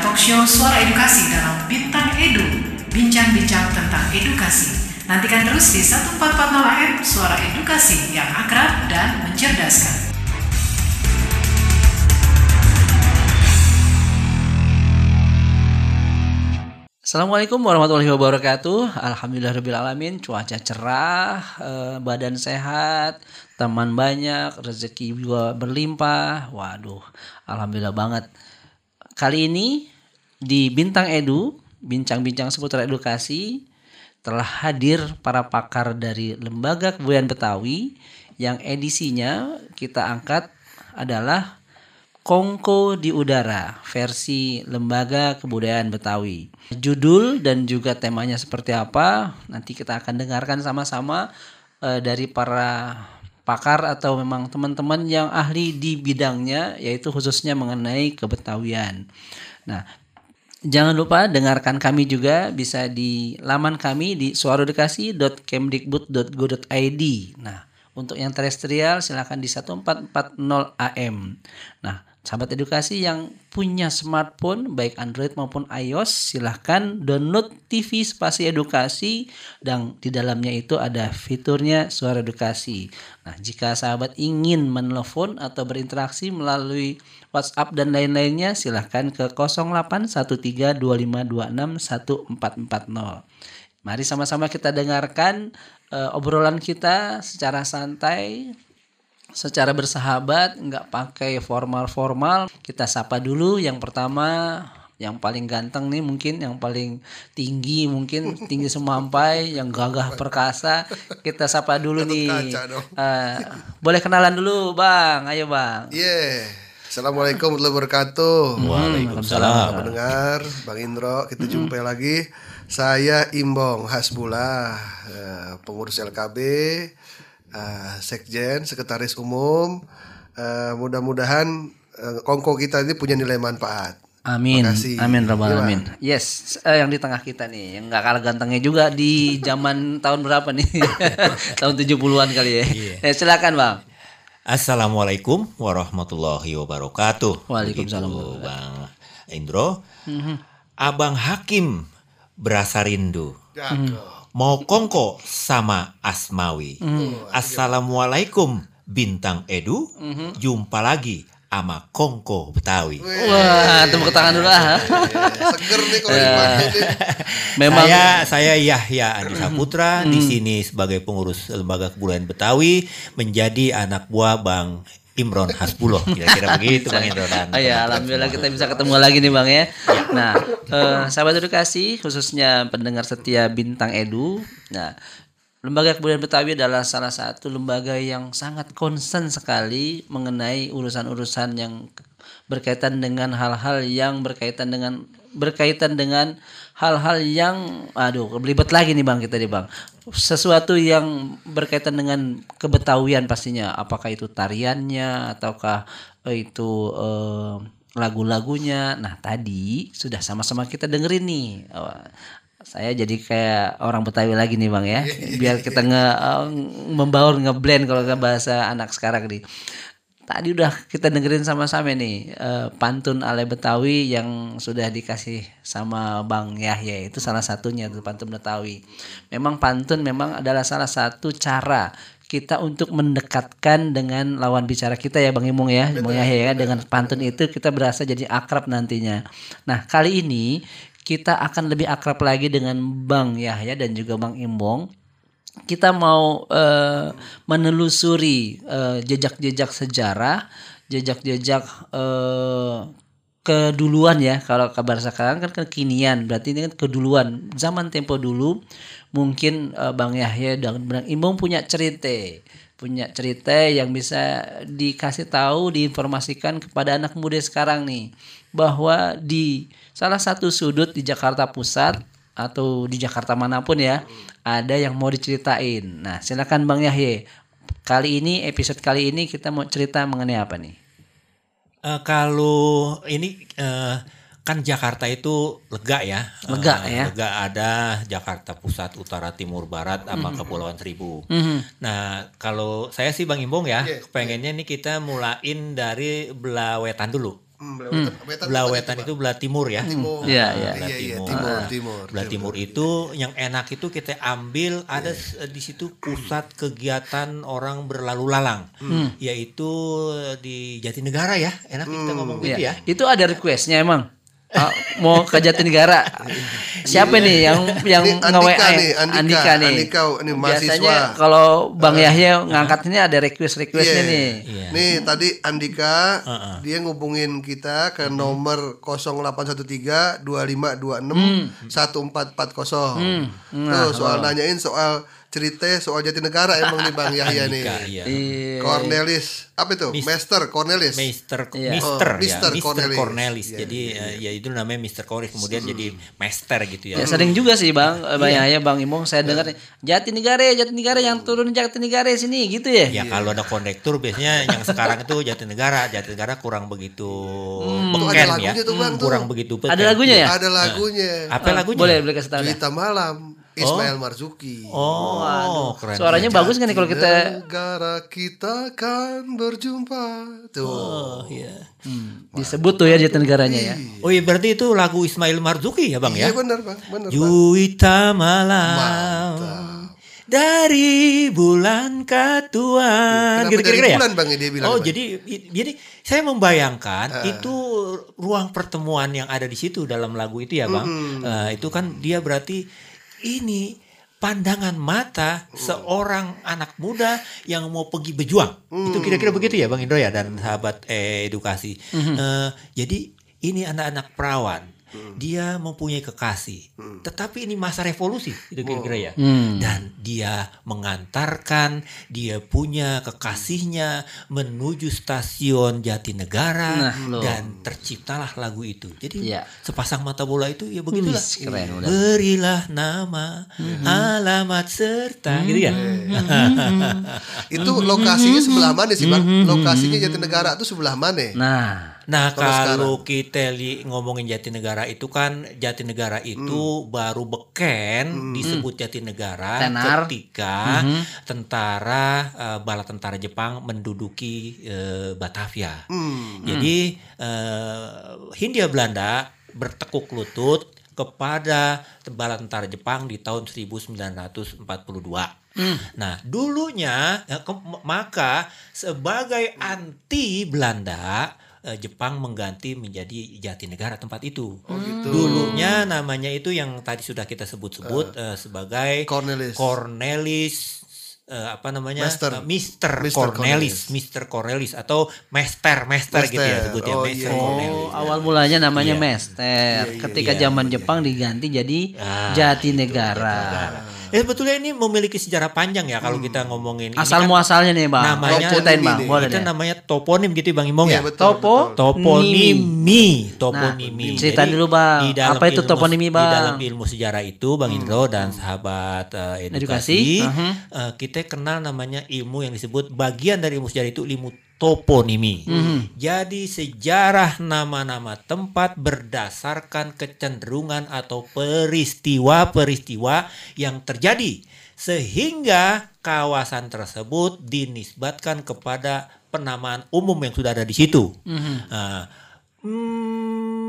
talk show Suara Edukasi dalam Bintang Edu, bincang-bincang tentang edukasi. Nantikan terus di 1440 AM Suara Edukasi yang akrab dan mencerdaskan. Assalamualaikum warahmatullahi wabarakatuh. Alhamdulillahirobbilalamin. Cuaca cerah, eh, badan sehat, teman banyak, rezeki juga berlimpah. Waduh, alhamdulillah banget. Kali ini di Bintang Edu, bincang-bincang seputar edukasi, telah hadir para pakar dari Lembaga Kebudayaan Betawi yang edisinya kita angkat adalah Kongko di Udara versi Lembaga Kebudayaan Betawi. Judul dan juga temanya seperti apa nanti kita akan dengarkan sama-sama eh, dari para pakar atau memang teman-teman yang ahli di bidangnya yaitu khususnya mengenai kebetawian. Nah, Jangan lupa dengarkan kami juga bisa di laman kami di suarodekasi.kemdikbud.go.id. Nah, untuk yang terestrial silakan di 1440 AM. Nah, sahabat edukasi yang punya smartphone baik Android maupun iOS silahkan download TV Spasi Edukasi dan di dalamnya itu ada fiturnya suara edukasi. Nah, jika sahabat ingin menelpon atau berinteraksi melalui WhatsApp dan lain-lainnya silahkan ke 081325261440. Mari sama-sama kita dengarkan uh, obrolan kita secara santai, secara bersahabat, nggak pakai formal-formal. Kita sapa dulu yang pertama, yang paling ganteng nih mungkin, yang paling tinggi mungkin, tinggi semampai, yang gagah perkasa. Kita sapa dulu nih. Uh, boleh kenalan dulu, bang. Ayo bang. Iya. Yeah. Assalamualaikum warahmatullahi wabarakatuh. Waalaikumsalam. Mendengar, Bang Indro, kita jumpa lagi. Saya Imbong Hasbullah, eh, pengurus LKB, eh, Sekjen, Sekretaris Umum. Eh, mudah-mudahan kongko kita ini punya nilai manfaat. Amin. Amin rabbal alamin. Yes, uh, yang di tengah kita nih, yang nggak kalah gantengnya juga di zaman tahun berapa nih? tahun 70-an kali ya. Yeah. Eh, silakan, Bang. Assalamualaikum warahmatullahi wabarakatuh. Waalaikumsalam. Begitu, Bang Indro. Mm-hmm. Abang Hakim berasa rindu. Mm-hmm. Mau kongko sama Asmawi. Mm-hmm. Assalamualaikum Bintang Edu. Mm-hmm. Jumpa lagi ama Kongko Betawi. Wah, tepuk tangan dulu ah. Seger nih kalau dipakai Memang saya saya Yahya Andi Saputra di sini sebagai pengurus lembaga kebudayaan Betawi menjadi anak buah Bang Imron Hasbuloh kira-kira begitu Bang Imron. Oh ya, alhamdulillah kita bisa ketemu lagi nih Bang ya. Nah, eh, sahabat edukasi khususnya pendengar setia Bintang Edu. Nah, Lembaga Kebudayaan Betawi adalah salah satu lembaga yang sangat concern sekali mengenai urusan-urusan yang berkaitan dengan hal-hal yang berkaitan dengan berkaitan dengan hal-hal yang aduh belibet lagi nih Bang kita nih Bang. Sesuatu yang berkaitan dengan kebetawian pastinya apakah itu tariannya ataukah itu eh, lagu-lagunya. Nah, tadi sudah sama-sama kita dengerin nih saya jadi kayak orang Betawi lagi nih bang ya biar kita nge uh, membaur ngeblend kalau bahasa anak sekarang nih tadi udah kita dengerin sama-sama nih uh, pantun ale Betawi yang sudah dikasih sama Bang Yahya itu salah satunya tuh pantun Betawi memang pantun memang adalah salah satu cara kita untuk mendekatkan dengan lawan bicara kita ya Bang Imung ya, Bang Yahya ya dengan pantun itu kita berasa jadi akrab nantinya. Nah, kali ini kita akan lebih akrab lagi dengan Bang Yahya dan juga Bang Imbong. Kita mau uh, menelusuri uh, jejak-jejak sejarah, jejak-jejak uh, keduluan ya. Kalau kabar sekarang kan kekinian, berarti ini kan keduluan. Zaman tempo dulu mungkin uh, Bang Yahya dan Bang Imbong punya cerita punya cerita yang bisa dikasih tahu, diinformasikan kepada anak muda sekarang nih bahwa di salah satu sudut di Jakarta Pusat atau di Jakarta mana pun ya ada yang mau diceritain. Nah, silakan Bang Yahya. Kali ini episode kali ini kita mau cerita mengenai apa nih? Uh, kalau ini uh, kan Jakarta itu lega ya. Lega uh, ya. Lega ada Jakarta Pusat, Utara, Timur, Barat, sama mm -hmm. Kepulauan Seribu. Mm -hmm. Nah kalau saya sih Bang Imbong ya, yeah. pengennya nih kita mulain dari Belawetan dulu. Hmm, Belawetan, Wetan Belah apa wetan Bang? itu belah timur ya. Timur. Iya, Ah, iya. Belah iya, iya, timur. timur, Ah, timur. Belah timur itu yang enak itu kita ambil ada s- di situ pusat kegiatan orang berlalu lalang, yaitu di Jatinegara ya. Enak kita ngomong gitu Iya. ya. Itu ada requestnya emang. Ah, mau ke Jatinegara. Siapa nih yang yang Andika nge-WA ya? nih, Andika. nih. Andika, ini Biasanya mahasiswa. kalau Bang Yahya ngangkat ini ada request-requestnya Iya. nih. Iya. Nih tadi Andika dia ngubungin kita ke nomor 0813 2526 1440. Tuh soal nanyain soal cerita soal Jatinegara emang nih Bang Yahya nih. Iya. Iya. Cornelis apa itu? Master Cornelis. Mister, Iya. Mister, Oh, ya, Mister Mister Cornelis. Cornelis. Iya, Jadi eh, ya itu namanya Mister Cornelis kemudian jadi Master gitu ya. Ya sering juga sih Bang, Iya. Bang Yahya, Bang Imong saya dengar Jatinegara, Jatinegara yang turun Jatinegara sini gitu ya. Ya kalau ada kondektur biasanya yang sekarang itu Jatinegara, Jatinegara kurang begitu Tuh beken ada ya, tuh, Bang, tuh. kurang begitu beken. Ada lagunya ya? Ada lagunya. Apa lagunya? Boleh, boleh kasih tahu. Cerita malam Ismail Marzuki. Oh, keren. Suaranya bagus kan nih kalau kita Negara kita akan berjumpa. Tuh. Oh, iya. disebut tuh ya Jatinegaranya ya. Oh iya berarti itu lagu Ismail Marzuki ya bang Iya ya? benar Bang, benar Bang. Juwita malam dari bulan katuan Kenapa gitu dari kira-kira ya? bulan Bang dia bilang? Oh Bang? jadi jadi saya membayangkan itu ruang pertemuan yang ada di situ dalam lagu itu ya bang. Eh, itu kan dia berarti ini pandangan mata seorang anak muda yang mau pergi berjuang. Itu kira-kira begitu ya bang Indro ya dan sahabat eh, edukasi. Eh, jadi ini anak-anak perawan. Dia mempunyai kekasih, tetapi ini masa revolusi, itu kira-kira ya. Dan dia mengantarkan, dia punya kekasihnya menuju stasiun Jatinegara Nah, loh. dan terciptalah lagu itu. Jadi Iya. sepasang mata bola itu ya begitulah. Wis, keren udah. Berilah nama, alamat serta gitu ya. Itu lokasinya sebelah mana sih Bang? Lokasinya Jatinegara itu sebelah mana? Nah, Nah Kalau kita li, ngomongin Jatinegara itu kan Jatinegara itu baru beken disebut Jatinegara Tenar. ketika tentara eh, bala tentara Jepang menduduki eh, Batavia. Jadi eh, Hindia Belanda bertekuk lutut kepada bala tentara Jepang di tahun 1942. Nah, dulunya ya, ke- maka sebagai anti Belanda eh, Jepang mengganti menjadi Jatinegara tempat itu. Dulunya namanya itu yang tadi sudah kita sebut-sebut eh, sebagai Cornelis. Cornelis eh, apa namanya? Master. Eh, Mister Mister Cornelis, Mister Cornelis atau Master Master gitu ya Master. sebutnya Oh, Master iya. Cornelis. oh awal mulanya namanya Iya. Mester. Ketika iya, zaman iya. Jepang diganti jadi Ah, Jatinegara. Eh sebetulnya ini memiliki sejarah panjang ya kalau kita ngomongin ini Asal kan muasalnya nih Bang. namanya- ceritain Bang, boleh itu deh. namanya toponim gitu Bang Imong Iya, ya. betul, Topo betul. Toponimi, toponimi. ceritain Jadi, dulu, Bang. di dalam Apa itu ilmu- toponimi, Di Bang? dalam ilmu sejarah itu Bang Indro dan sahabat eh, Edukasi, edukasi, uh-huh. eh, kita kenal namanya ilmu yang disebut bagian dari ilmu sejarah itu ilmu toponimi. Jadi sejarah nama-nama tempat berdasarkan kecenderungan atau peristiwa-peristiwa yang terjadi sehingga kawasan tersebut dinisbatkan kepada penamaan umum yang sudah ada di situ. Nah, mm,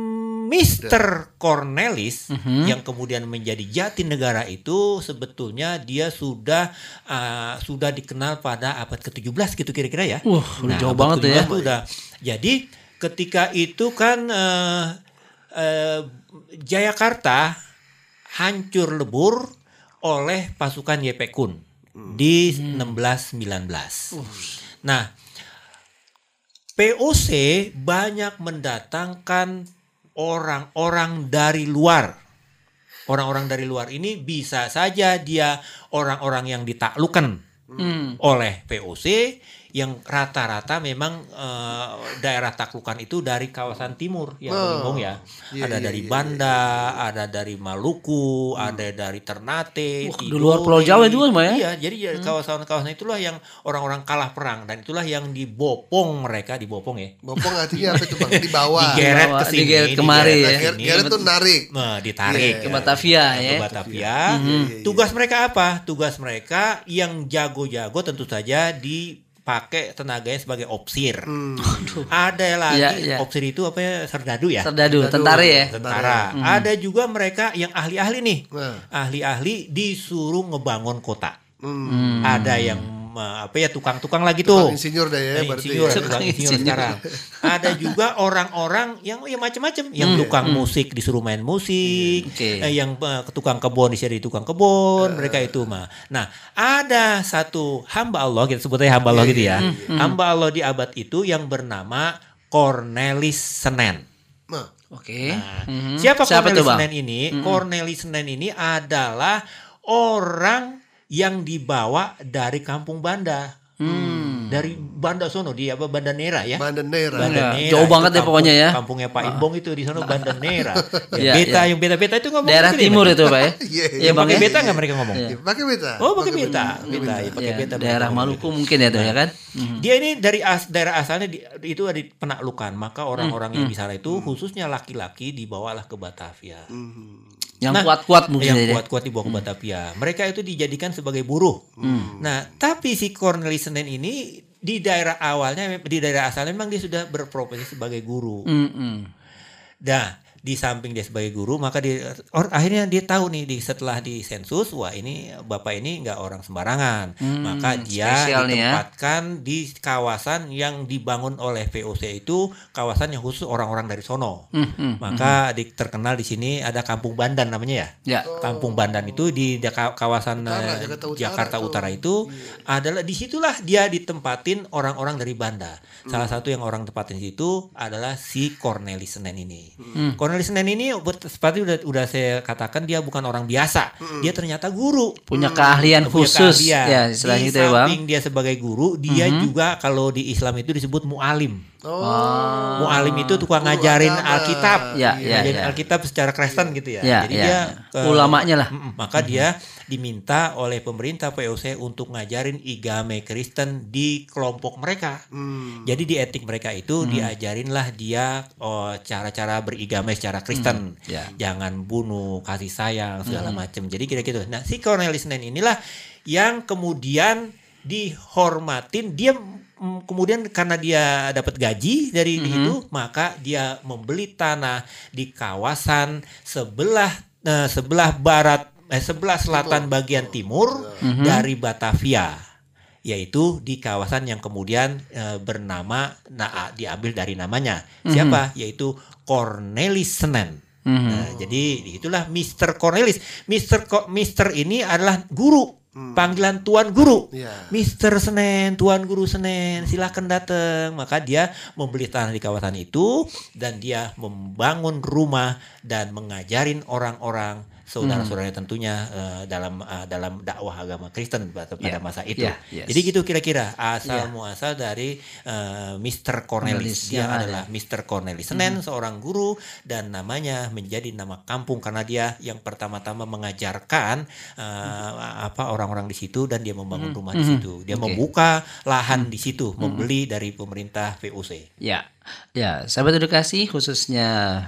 Mr. Cornelis yang kemudian menjadi Jatinegara itu sebetulnya dia sudah ah, sudah dikenal pada abad ke-17 gitu kira-kira ya. Wah, udah jauh abad banget ya. ke-17 tuh udah. Jadi ketika itu kan eh, eh, Jayakarta hancur lebur oleh pasukan YP Kun di 1619. Nah, POC banyak mendatangkan orang-orang dari luar. Orang-orang dari luar ini bisa saja dia orang-orang yang ditaklukkan Hmm. oleh POC yang rata-rata memang eh, daerah taklukan itu dari kawasan timur ya Bang Imbong ya. Iya, ada iya, dari iya, Banda, ada dari Maluku, ada dari Ternate, Wah, di luar Pulau Jawa juga, Mbak, ya? Iya, jadi ya kawasan-kawasan itulah yang orang-orang kalah perang dan itulah yang dibopong mereka dibopong ya. Bopong artinya apa itu Bang? Di bawah. Digeret ke sini, digeret kemari ya. digeret ke tuh narik. Nah, ditarik Iya. Ke Batavia ke ya. Batavia. iya, iya. Tugas mereka apa? Tugas mereka yang jago-jago tentu saja di pakai tenaganya sebagai opsir. Ada lagi Iya, iya. opsir itu apa ya serdadu ya? Serdadu, tentara ya. Tentara. Ada juga mereka yang ahli-ahli nih. Ahli-ahli disuruh ngebangun kota. Hmm. Ada yang apa ya tukang-tukang lagi tuh. Tukang insinyur deh ya, berarti insinyur, ya. tukang insinyur insinyur. sekarang. Ada juga orang-orang yang ya macam-macam, yang tukang musik disuruh main musik, Oke. eh, yang eh, tukang kebun disuruh jadi tukang kebun, mereka itu mah. Nah, ada satu hamba Allah kita sebutnya hamba Allah gitu ya. Hamba Allah di abad itu yang bernama Cornelis Senen. Nah, Oke. Nah, Mhm. Siapa, Siapa Cornelis tuh? Senen ini? Cornelis Senen ini adalah orang yang dibawa dari kampung Banda. Dari Banda sono di apa Banda Nera ya. Banda Nera. Banda Ya, Nera, jauh itu banget deh pokoknya ya. Kampungnya Pak Imbong itu di sana Banda Nera. Iya, Ya, beta iya. yang beta-beta itu ngomong Daerah gitu ya, timur itu, Pak ya. Iya, Iya, Yang Bang pakai ya. beta nggak mereka ngomong? Ya, pakai beta. Oh, pakai beta. Beta, ya, pakai beta. daerah Maluku mungkin ya tuh ya kan. Mhm. dia ini dari as, daerah asalnya di- itu ada penaklukan maka orang-orang yang di sana itu khususnya laki-laki dibawalah ke Batavia Yang Nah, kuat-kuat mungkin yang ya. kuat-kuat dibawa ke Batavia. Mereka itu dijadikan sebagai buruh. Nah tapi si Cornelis Senen ini di daerah awalnya di daerah asalnya memang dia sudah berprofesi sebagai guru. Mm-mm. Nah, di samping dia sebagai guru, maka dia or, akhirnya dia tahu nih di setelah di sensus, wah ini bapak ini nggak orang sembarangan, maka dia ya. ditempatkan di kawasan yang dibangun oleh VOC itu kawasan yang khusus orang-orang dari sono. Hmm, maka di, terkenal di sini ada Kampung Bandan namanya ya. Ya. Kampung Bandan itu di kawasan Utara, eh, Jakarta Utara Jakarta. Utara itu adalah di situlah dia ditempatin orang-orang dari Banda. Salah satu yang orang tempatin di situ adalah si Cornelis Senen ini. Cornelis Senen ini buat- seperti udah udah saya katakan dia bukan orang biasa. Dia ternyata guru. Punya keahlian Punya khusus keahlian. ya istilahnya di itu ya, Bang. samping dia sebagai guru, dia juga kalau di Islam itu disebut mualim. Oh, Mualim itu tukang ngajarin. Alkitab, Ya, ya, ngajarin ya. Alkitab secara Kristen gitu ya. Ya, Jadi ya, dia ya. ke- Ulamanya lah. Maka dia diminta oleh pemerintah POC untuk ngajarin igame Kristen di kelompok mereka. Hmm. Jadi di etik mereka itu diajarinlah dia oh, cara-cara berigame secara Kristen. ya. Jangan bunuh, kasih sayang segala macam. Jadi kira-kira gitu. Nah, si Cornelis Nen inilah yang kemudian dihormatin dia kemudian karena dia dapat gaji dari itu maka dia membeli tanah di kawasan sebelah eh, sebelah barat eh, sebelah selatan bagian timur dari Batavia yaitu di kawasan yang kemudian eh, bernama nah, diambil dari namanya siapa yaitu Cornelis Senen Nah, jadi itulah Mr. Cornelis. Mr. Ko- Mr. ini adalah guru. Panggilan Tuan Guru. Iya. Mister Senen, Tuan Guru Senen, silahkan datang. Maka dia membeli tanah di kawasan itu dan dia membangun rumah dan mengajarin orang-orang saudara-saudaranya tentunya eh, dalam eh, dalam dakwah agama Kristen pada, pada Ya, masa itu. ya, yes. Jadi gitu kira-kira asal Ya. muasal dari eh, Mr. Cornelis. Cornelis Dia ada. adalah Mr. Cornelis Senen, seorang guru dan namanya menjadi nama kampung karena dia yang pertama-tama mengajarkan eh, apa orang-orang di situ dan dia membangun rumah di situ. Dia Oke. membuka lahan di situ, membeli dari pemerintah VOC. Ya, ya, sahabat edukasi khususnya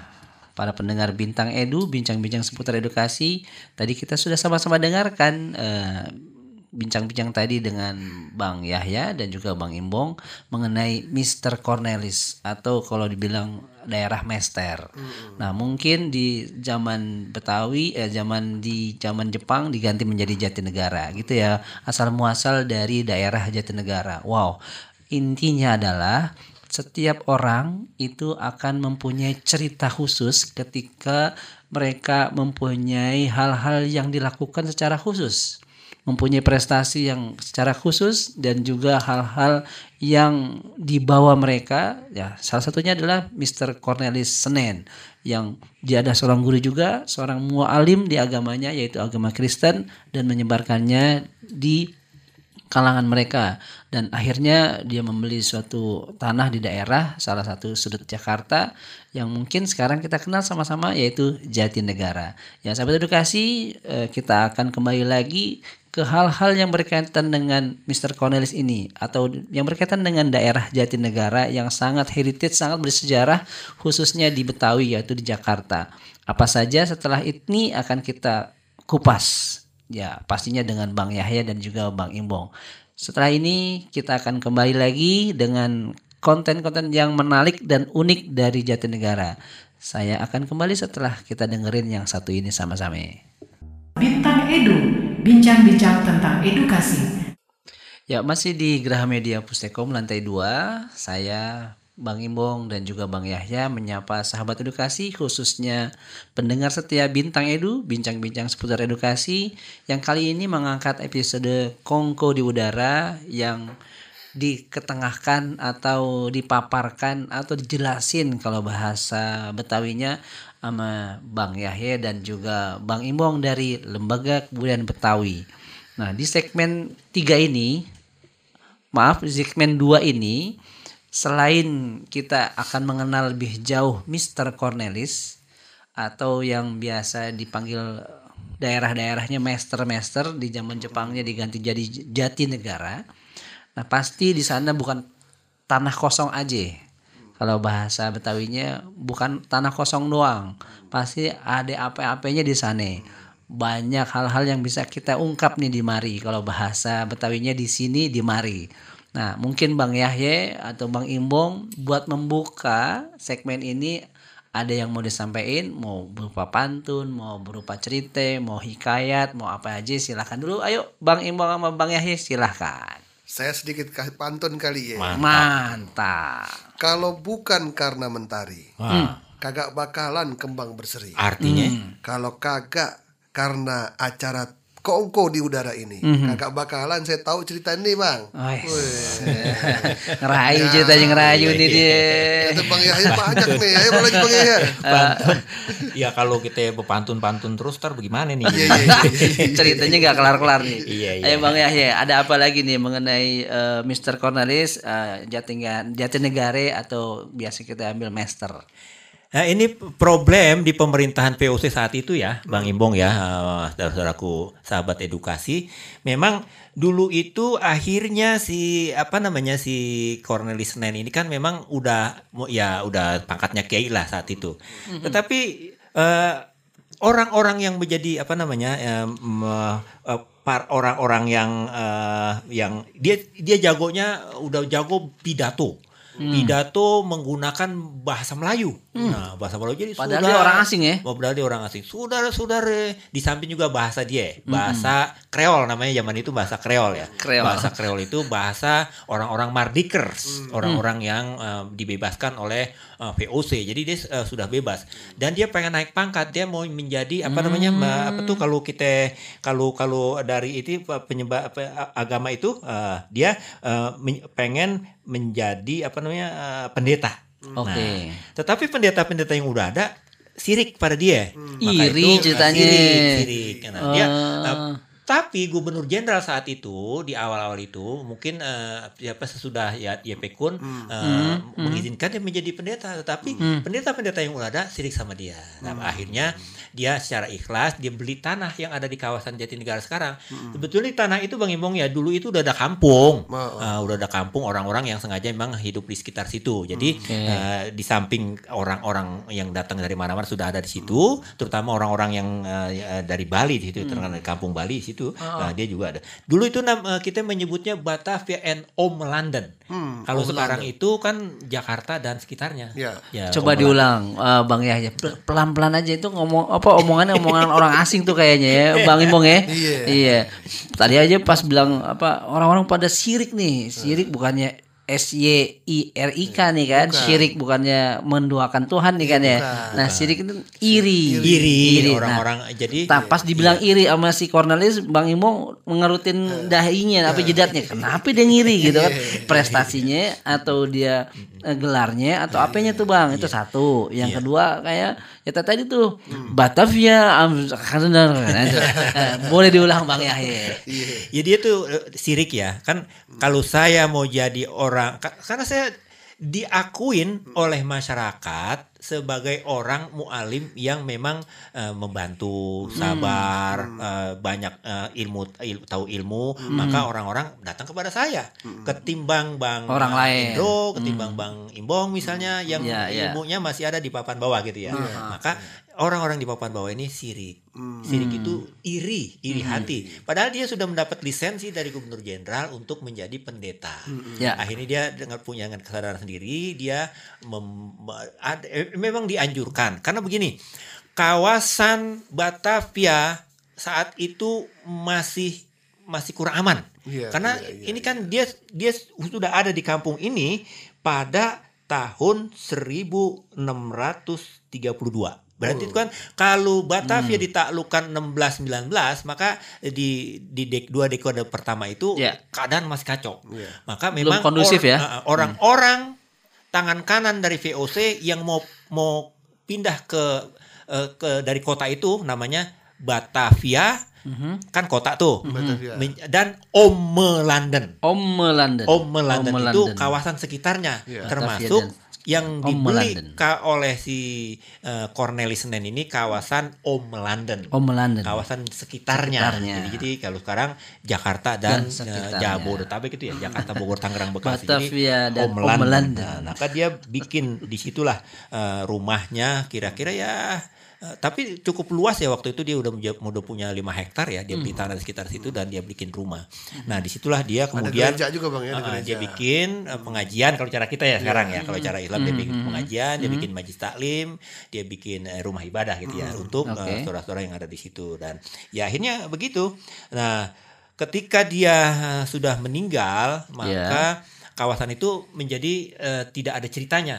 para pendengar bintang edu, bincang-bincang seputar edukasi. Tadi kita sudah sama-sama dengarkan eh, bincang-bincang tadi dengan Bang Yahya dan juga Bang Imbong mengenai Mr. Cornelis atau kalau dibilang daerah Mester. Nah, mungkin di zaman Betawi eh zaman di zaman Jepang diganti menjadi Jatinegara gitu ya. Asal muasal dari daerah Jatinegara. Wow. Intinya adalah setiap orang itu akan mempunyai cerita khusus ketika mereka mempunyai hal-hal yang dilakukan secara khusus, mempunyai prestasi yang secara khusus dan juga hal-hal yang dibawa mereka. Ya, salah satunya adalah Mr. Cornelis Senen yang dia ada seorang guru juga, seorang mualim di agamanya yaitu agama Kristen dan menyebarkannya di kalangan mereka dan akhirnya dia membeli suatu tanah di daerah salah satu sudut Jakarta yang mungkin sekarang kita kenal sama-sama yaitu Jatinegara. Ya sahabat edukasi eh, kita akan kembali lagi ke hal-hal yang berkaitan dengan Mr. Cornelis ini atau yang berkaitan dengan daerah Jatinegara yang sangat heritage, sangat bersejarah khususnya di Betawi yaitu di Jakarta. Apa saja setelah ini akan kita kupas Ya, pastinya dengan Bang Yahya dan juga Bang Imbong. Setelah ini kita akan kembali lagi dengan konten-konten yang menarik dan unik dari Jatinegara. Saya akan kembali setelah kita dengerin yang satu ini sama-sama. Bintang Edu, bincang-bincang tentang edukasi. Ya, masih di Graha Media Pustekom lantai 2. Saya Bang Imbong dan juga Bang Yahya menyapa sahabat edukasi khususnya pendengar setia Bintang Edu, bincang-bincang seputar edukasi yang kali ini mengangkat episode Kongko di udara yang diketengahkan atau dipaparkan atau dijelasin kalau bahasa Betawinya sama Bang Yahya dan juga Bang Imbong dari Lembaga Kebudayaan Betawi. Nah, di segmen 3 ini maaf di segmen 2 ini selain kita akan mengenal lebih jauh Mr. Cornelis atau yang biasa dipanggil daerah-daerahnya master-master di zaman Jepangnya diganti jadi jati negara. Nah, pasti di sana bukan tanah kosong aja. Kalau bahasa Betawinya bukan tanah kosong doang. Pasti ada apa-apanya di sana. Banyak hal-hal yang bisa kita ungkap nih di mari. Kalau bahasa Betawinya di sini di mari. Nah, mungkin Bang Yahye atau Bang Imbong buat membuka segmen ini ada yang mau disampaikan, mau berupa pantun, mau berupa cerita, mau hikayat, mau apa aja silahkan dulu. Ayo Bang Imbong sama Bang Yahye silahkan. Saya sedikit kasih pantun kali ya. Mantap. Kalau bukan karena mentari, Wah, kagak bakalan kembang berseri. artinya Kalau kagak karena acara kongko di udara ini, kagak bakalan saya tahu cerita ini bang. Wih. Wih. ngerayu ceritanya ngerayu nih dia. Itu bang Yahya banyak nih, ayo apa lagi bang Yahya? ya kalau kita berpantun-pantun terus ntar bagaimana nih? Iya iya iya. Ceritanya nggak kelar-kelar nih. Iya, iya. Ayo Bang Yahya, ada apa lagi nih mengenai eh, Mr. Cornelis uh, Jatinga- Jatinegara atau biasa kita ambil master. Nah, ini problem di pemerintahan VOC saat itu ya, Bang Imbong ya, eh, saudaraku sahabat edukasi. Memang dulu itu akhirnya si apa namanya si Cornelis Nen ini kan memang udah ya udah pangkatnya kiai lah saat itu. Tetapi eh, orang-orang yang menjadi apa namanya eh, eh, par orang-orang yang eh, yang dia dia jagonya udah jago pidato. Pidato menggunakan bahasa Melayu. Nah, bahasa Melayu jadi Padahal saudara- dia orang asing ya? Oh, padahal dia orang asing. Saudara-saudara, di samping juga bahasa dia, bahasa Kreol namanya zaman itu bahasa Kreol ya. Kreol. Bahasa Kreol itu bahasa orang-orang Mardikers, orang-orang yang eh, dibebaskan oleh eh, VOC. Jadi dia eh, sudah bebas dan dia pengen naik pangkat, dia mau menjadi apa namanya? ma- apa tuh kalau kita kalau kalau dari itu penyembah apa, agama itu eh, dia men- pengen menjadi apa namanya? eh, pendeta. Oke. Nah, tetapi pendeta-pendeta yang udah ada sirik pada dia. Maka Iri itu, ceritanya. Sirik, sirik. Nah, dia, Eh. uh, tapi gubernur jenderal saat itu di awal-awal itu mungkin uh, siapa sesudah ya YP Kun uh, mengizinkan dia menjadi pendeta, tetapi pendeta-pendeta yang udah ada sirik sama dia. Nah, akhirnya dia secara ikhlas dia beli tanah yang ada di kawasan Jatinegara sekarang. Sebetulnya tanah itu Bang Imong ya dulu itu udah ada kampung. Ma- Uh, udah ada kampung orang-orang yang sengaja memang hidup di sekitar situ. Jadi uh, di samping orang-orang yang datang dari mana-mana sudah ada di situ, terutama orang-orang yang uh, dari Bali di situ, terkenal dari kampung Bali di situ, uh, dia juga ada. Dulu itu uh, kita menyebutnya Batavia and Om London. Kalau sekarang itu kan Jakarta dan sekitarnya. Ya. Ya, Coba Om diulang eh, Bang Yahya Pel- pelan-pelan aja itu ngomong apa omongannya omongan orang asing tuh kayaknya ya Bang Imong ya. Iya. Iya. Tadi aja pas bilang apa orang-orang pada sirik nih. Sirik bukannya S Y I R I K nih kan. Syirik bukannya menduakan Tuhan nih kan ya. Nah, syirik itu iri. Iri, Nah, orang-orang jadi Nah, pas dibilang iri sama si Cornelis, Bang Imo mengerutin dahinya, apa jedatnya. Kenapa dia ngiri gitu kan? Prestasinya atau dia eh, gelarnya atau apanya tuh Bang? Itu satu. Yang kedua kayak ya tadi tuh Batavia am- Nah, itu. Eh, boleh diulang Bang Yahya. Ya dia tuh sirik ya. Kan kalau saya mau jadi orang ka- karena saya diakuin oleh masyarakat sebagai orang mualim yang memang eh, membantu, sabar, eh, banyak eh, ilmu, il- tahu ilmu, maka orang-orang datang kepada saya. Ketimbang Bang Orang lain. Indro, ketimbang Bang Imbong misalnya yang Ya, ya. ilmunya masih ada di papan bawah gitu ya. Maka orang-orang di papan bawah ini sirik. Sirik itu iri, iri hati. Padahal dia sudah mendapat lisensi dari Gubernur Jenderal untuk menjadi pendeta. Ya. Akhirnya dia dengan punya kesadaran sendiri, dia mem- ada- eh, memang dianjurkan karena begini, kawasan Batavia saat itu masih masih kurang aman. Iya, karena iya, iya, ini kan dia dia sudah ada di kampung ini pada tahun 1632. Berarti itu kan kalau Batavia ditaklukkan 1619 maka di di dek, dua dekade pertama itu Ya. keadaan masih kacau. Iya. Maka Belum memang kondusif ya? uh, orang-orang tangan kanan dari VOC yang mau mau pindah ke eh, ke dari kota itu namanya Batavia kan kota tuh. Men- dan Omelanden Omelanden. Omelanden itu Omelanden. kawasan sekitarnya Iya. termasuk Batavia yang dibeli ka- oleh si eh, Cornelis Senen ini kawasan Omelanden Omelanden. kawasan sekitarnya. Sekitarnya. Jadi, jadi kalau sekarang Jakarta dan, Dan sekitarnya. eh, Jabodetabek itu ya, Jakarta, Bogor, Tangerang, Bekasi. Batavia Jadi dan Omelanden. Omelanden. Nah, maka dia bikin di situlah eh, rumahnya kira-kira ya eh, tapi cukup luas ya waktu itu dia udah udah punya 5 hektar ya dia beli Hmm. tanah di sekitar situ dan dia bikin rumah. Nah di situlah dia kemudian gereja juga, Bang, ya, ada eh, gereja. dia bikin eh, pengajian kalau cara kita ya sekarang ya kalau cara Islam dia Hmm. bikin pengajian dia bikin majlis taklim dia bikin eh, rumah ibadah gitu ya untuk eh, Oke. saudara-saudara yang ada di situ dan ya akhirnya begitu. Nah, ketika dia eh, sudah meninggal, maka kawasan itu menjadi eh, tidak ada ceritanya.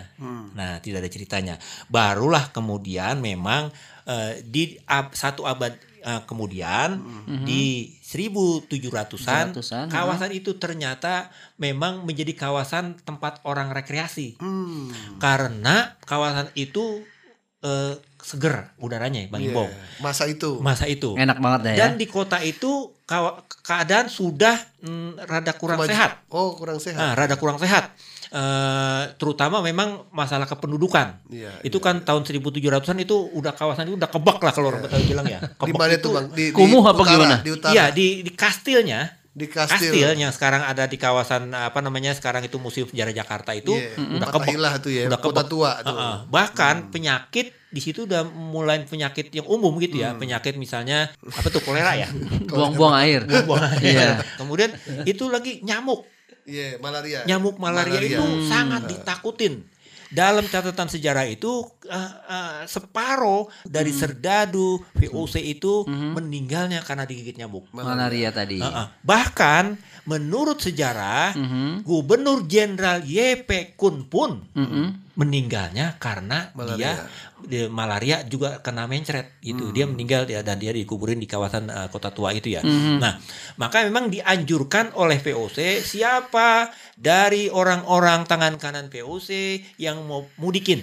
Nah, tidak ada ceritanya. Barulah kemudian memang eh, di ab- satu abad eh, kemudian di 1700-an 1700-an, kawasan itu ternyata memang menjadi kawasan tempat orang rekreasi. Hmm. Karena kawasan itu eh, seger udaranya, Bang Iya. Imbong Masa itu. masa itu. Enak banget dah ya. Dan di kota itu keadaan sudah mm, rada kurang Kemaju- sehat. Oh, kurang sehat. Nah, rada kurang sehat. Eh, terutama memang masalah kependudukan. Iya, itu kan tahun 1700-an itu udah kawasan itu udah kebak lah kalau orang Betawi bilang ya. di Kebak mana itu- itu, Bang? Di, di Kumuh apa utara, gimana? Di utara. Iya, di di kastilnya. Di kastil. Kastil yang sekarang ada di kawasan apa namanya sekarang itu Museum Sejarah Jakarta itu Iya, udah kebak. Tuh ya, Udah kota kebak. tua tuh. Hmm. Heeh. Bahkan penyakit di situ udah mulai penyakit yang umum gitu Hmm. ya. Penyakit misalnya apa tuh kolera ya. Buang-buang air. Buang air. Iya. Kemudian itu lagi nyamuk. Iya, malaria. Nyamuk malaria, Malaria. itu Hmm. sangat ditakutin. Dalam catatan sejarah itu eh, eh, separuh dari Hmm. serdadu VOC itu meninggalnya karena digigit nyamuk. Malaria tadi. Heeh. Bahkan menurut sejarah Mhm. Gubernur Jenderal YP Kun pun Mhm. meninggalnya karena Malaria. dia dia malaria juga kena mencret gitu. Dia meninggal dia dan dia dikuburin di kawasan uh, kota tua itu ya. Nah, maka memang dianjurkan oleh VOC siapa dari orang-orang tangan kanan VOC yang mau mudikin.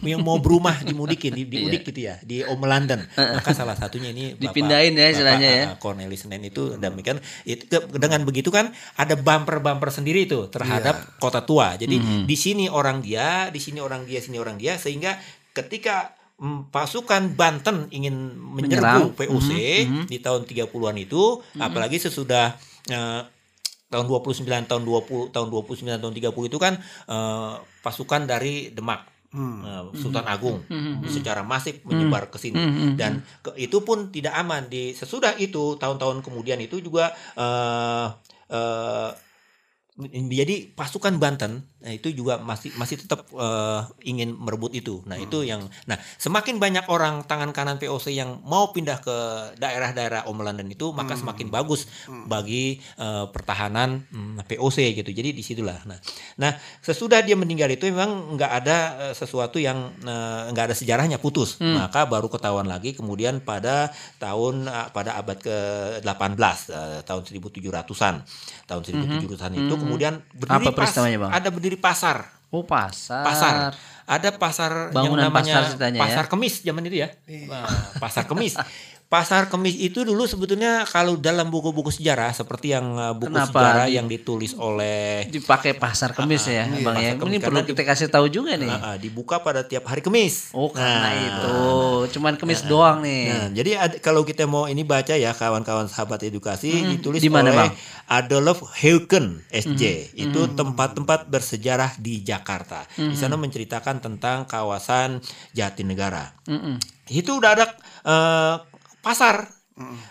Yang mau berumah dimudikin di, dimudik gitu ya di Omelanden maka salah satunya ini Bapak- Dipindahin ya istilahnya ya. Uh, Cornelis Senen itu demikian. Itu ke- dengan begitu kan ada bumper-bumper sendiri itu terhadap kota tua. Jadi di sini orang dia, di sini orang dia, sini orang dia sehingga ketika mm, pasukan Banten ingin Menyerang. menyerbu VOC di tahun 30-an itu apalagi sesudah eh, tahun 29 tahun 20 tahun 29 tahun 30 itu kan eh, pasukan dari Demak eh, Sultan Agung. Secara masif menyebar ke sini. Dan ke- itu pun tidak aman. Di sesudah itu tahun-tahun kemudian itu juga eh eh, jadi pasukan Banten nah, itu juga masih masih tetap eh, ingin merebut itu. Nah, itu yang nah semakin banyak orang tangan kanan POC yang mau pindah ke daerah-daerah Omelanden itu maka semakin bagus bagi eh, pertahanan mm, POC gitu. Jadi di situlah. Nah, nah sesudah dia meninggal itu memang nggak ada eh, sesuatu yang nggak ada sejarahnya putus. Maka baru ketahuan lagi kemudian pada tahun eh, pada abad ke-18 eh, tahun 1700-an. Tahun 1700-an itu kemudian berdiri Apa peristiwanya, Bang? ada berdiri pasar. Oh pasar. Pasar. Ada pasar Bangunan yang namanya pasar ceritanya ya? pasar kemis zaman itu ya. Nah, pasar kemis. Pasar Kemis itu dulu sebetulnya kalau dalam buku-buku sejarah seperti yang uh, buku Kenapa sejarah yang ditulis oleh dipakai pasar kemis ya, iya, Bang ya. pasar Ini kemis. perlu kita kasih tahu juga nih. uh, uh, dibuka pada tiap hari Kemis. Oh, karena Nah, itu. Cuman kemis doang nih. Nah, jadi ad- kalau kita mau ini baca ya kawan-kawan sahabat edukasi ditulis Di mana, oleh Bang? Adolf Heuken SJ. Itu tempat-tempat bersejarah di Jakarta. Di sana menceritakan tentang kawasan Jatinegara. Itu udah ada eh, pasar.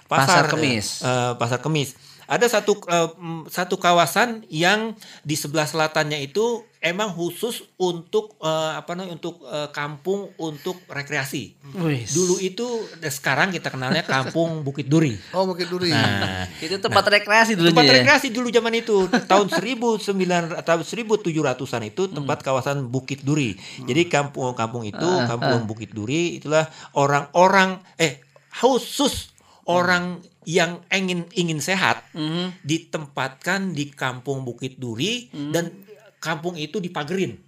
Pasar Kemis. eh, pasar Kemis. Ada satu mm, satu kawasan yang di sebelah selatannya itu emang khusus untuk eh, apa namanya untuk eh, kampung untuk rekreasi. Dulu itu sekarang kita kenalnya Kampung Bukit Duri. Oh Bukit Duri. Nah, itu tempat rekreasi dulunya. tempat ya? rekreasi dulu zaman itu tahun 1900 atau 1700-an itu tempat kawasan Bukit Duri. Jadi kampung-kampung itu, kampung Bukit Duri itulah orang-orang eh khusus orang yang ingin ingin sehat ditempatkan di kampung Bukit Duri dan kampung itu dipagerin.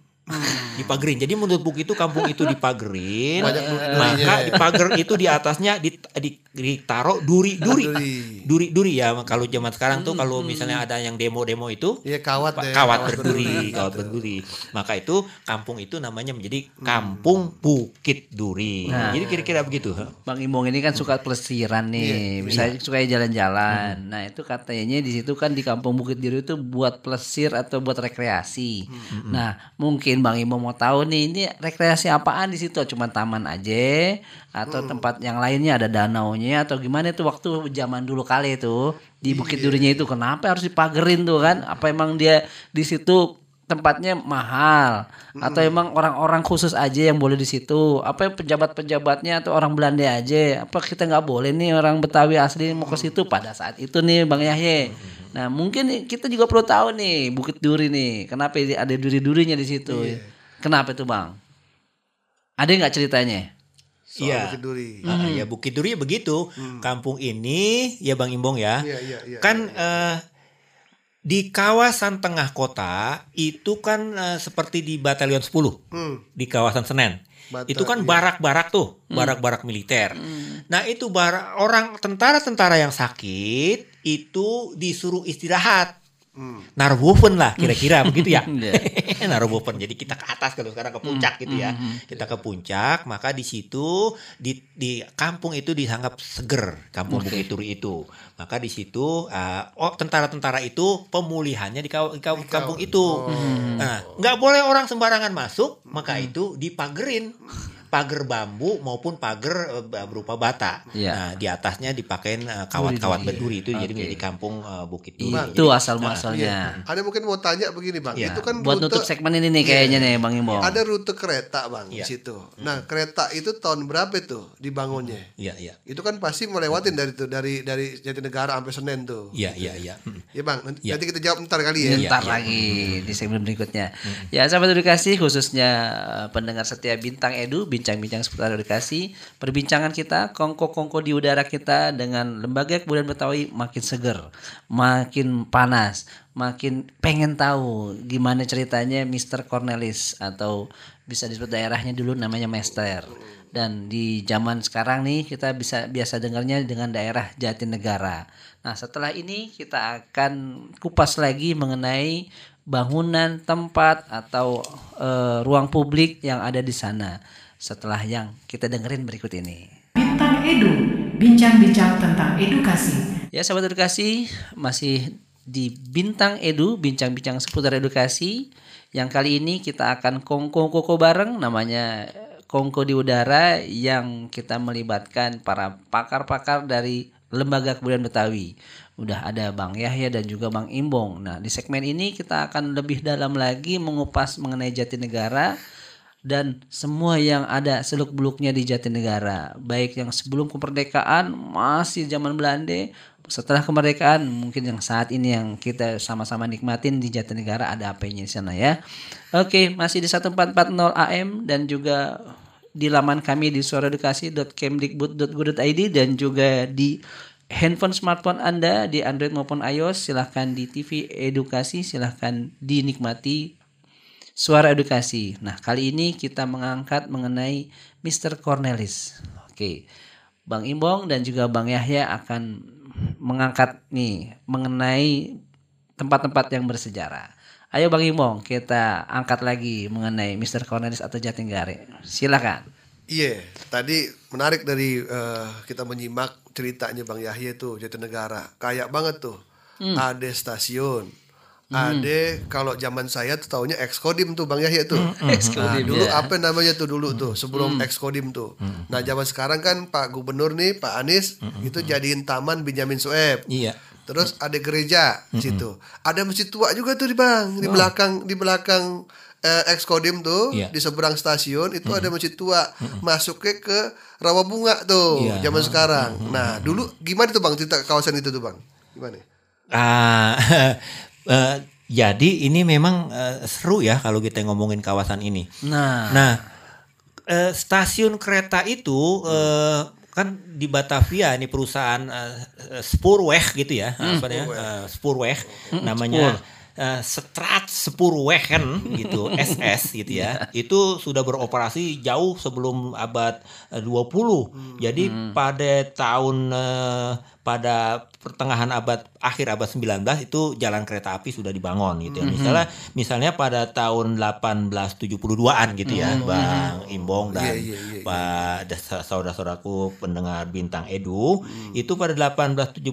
Dipagerin. Jadi menurut buku itu kampung itu dipagerin. Banyak duri-durinya maka ya. di pagar itu di atasnya dit- di- ditaruh duri duri Duri. duri duri ya kalau zaman sekarang tuh kalau misalnya ada yang demo-demo itu Iya kawat deh. kawat berduri kawat berduri maka itu kampung itu namanya menjadi kampung Bukit Duri Nah. jadi kira-kira begitu? Bang Imbong ini kan suka pelesiran nih, bisa suka jalan-jalan. Nah itu katanya di situ kan di Kampung Bukit Duri itu buat pelesir atau buat rekreasi. Nah mungkin Bang Imbong mau tahu nih ini rekreasi apaan di situ? Cuma taman aja atau tempat yang lainnya ada danaunya atau gimana itu waktu zaman dulu kali itu? Di Bukit Durinya itu kenapa harus dipagerin tuh kan? Apa emang dia di situ tempatnya mahal? Atau emang orang-orang khusus aja yang boleh di situ? Apa pejabat-pejabatnya atau orang Belanda aja? Apa kita nggak boleh nih orang Betawi asli mau ke situ pada saat itu nih Bang Yahya nah mungkin nih kita juga perlu tahu nih Bukit Duri nih kenapa ada duri-durinya di situ kenapa itu Bang ada nggak ceritanya Soal Iya. Bukit Duri. Ah, ya Bukit Duri ya begitu kampung ini ya Bang Imbong ya Iya iya iya. kan eh, di kawasan tengah kota itu kan eh, seperti di Batalion 10 Hmm. di kawasan Senen. Bata- itu kan iya. barak-barak tuh, barak-barak militer. Nah, itu barak orang tentara-tentara yang sakit itu disuruh istirahat. Hmm. Narwoven lah kira-kira begitu ya. Iya. Narwoven. Jadi kita ke atas kalau sekarang ke puncak gitu ya. Kita ke puncak, maka di situ di di kampung itu dianggap seger, kampung Bukit Duri itu. Maka di situ uh, oh tentara-tentara itu pemulihannya di, kaw- di kaw- kampung itu. Nah, nggak boleh orang sembarangan masuk, maka itu dipagerin. Pagar bambu maupun pagar eh, berupa bata. Iya. Nah, di atasnya dipakein eh, kawat-kawat berduri itu jadi menjadi kampung eh, Bukit Duri. itu asal muasalnya Ada mungkin mau tanya begini bang. Iya. Itu kan buat rute, nutup segmen ini nih kayaknya nih Bang Imbong ada rute kereta bang Iya. di situ. Nah kereta itu tahun berapa itu dibangunnya? Iya, iya. Itu kan pasti melewatin dari itu dari dari Jatinegara sampai Senen tuh. Iya, iya, iya. Hmm. Ya bang, nanti, Iya. nanti kita jawab ntar kali ya. Iya. Ntar lagi di segmen berikutnya. Ya sahabat edukasi khususnya eh, pendengar setia Bintang Edu, bincang-bincang seputar edukasi. Perbincangan kita, kongko-kongko di udara kita dengan Lembaga Kebudayaan Betawi makin seger, makin panas, makin pengen tahu gimana ceritanya Mr. Cornelis atau bisa disebut daerahnya dulu namanya Master. Dan di zaman sekarang nih kita bisa biasa dengarnya dengan daerah Jatinegara. Nah, setelah ini kita akan kupas lagi mengenai bangunan, tempat atau eh, ruang publik yang ada di sana. Setelah yang kita dengerin berikut ini. Bintang Edu, bincang-bincang tentang edukasi. Ya sahabat edukasi masih di Bintang Edu bincang-bincang seputar edukasi yang kali ini kita akan kongko-kongko bareng namanya kongko di udara yang kita melibatkan para pakar-pakar dari Lembaga Kebudayaan Betawi. Udah ada Bang Yahya dan juga Bang Imbong. Nah, di segmen ini kita akan lebih dalam lagi mengupas mengenai Jatinegara dan semua yang ada seluk beluknya di Jatinegara. Baik yang sebelum kemerdekaan masih zaman Belanda. Setelah kemerdekaan mungkin yang saat ini yang kita sama-sama nikmatin di Jatinegara ada apanya di sana ya. Oke masih di 1440 AM dan juga di laman kami di suaraedukasi.kemdikbud.go.id dan juga di handphone smartphone Anda di Android maupun iOS silahkan di TV edukasi silahkan dinikmati Suara Edukasi. Nah, kali ini kita mengangkat mengenai Mr. Cornelis. Oke. Bang Imbong dan juga Bang Yahya akan mengangkat nih mengenai tempat-tempat yang bersejarah. Ayo Bang Imbong, kita angkat lagi mengenai Mr. Cornelis atau Jatinggare. Silakan. Iya, tadi menarik dari eh, kita menyimak ceritanya Bang Yahya tuh Jatinegara. Kayak banget tuh. Ada stasiun. Ada kalau zaman saya tuh taunya Exkodim tuh Bang Yahya tuh. Exkodim, Nah, dulu ya. apa namanya tuh dulu tuh sebelum Exkodim tuh. Nah, zaman sekarang kan Pak Gubernur nih Pak Anies itu jadiin Taman Benyamin Sueb. Iya. Terus ada gereja di situ. Ada masjid tua juga tuh di Bang, di belakang di belakang eh, Exkodim tuh, Iya. di seberang stasiun itu ada masjid tua. Masuknya ke Rawa Bunga tuh Iya. zaman sekarang. Nah, dulu gimana tuh Bang cerita kawasan itu tuh Bang? Gimana? Ah, eh, jadi ini memang eh, seru ya kalau kita ngomongin kawasan ini. Nah, Nah, eh, stasiun kereta itu eh, kan di Batavia ini perusahaan eh, eh, Spoorweg gitu ya, apa ya? eh, Spoorweg namanya. eh, Strat Spoorwegen gitu SS gitu ya. Itu sudah beroperasi jauh sebelum abad eh, 20 jadi pada tahun eh, pada pertengahan abad akhir abad 19 itu jalan kereta api sudah dibangun gitu ya. Misalnya misalnya pada tahun 1872an gitu ya Bang Imbong dan Iya, iya, iya, Pak da- saudara-saudaraku pendengar bintang Edu itu pada 1872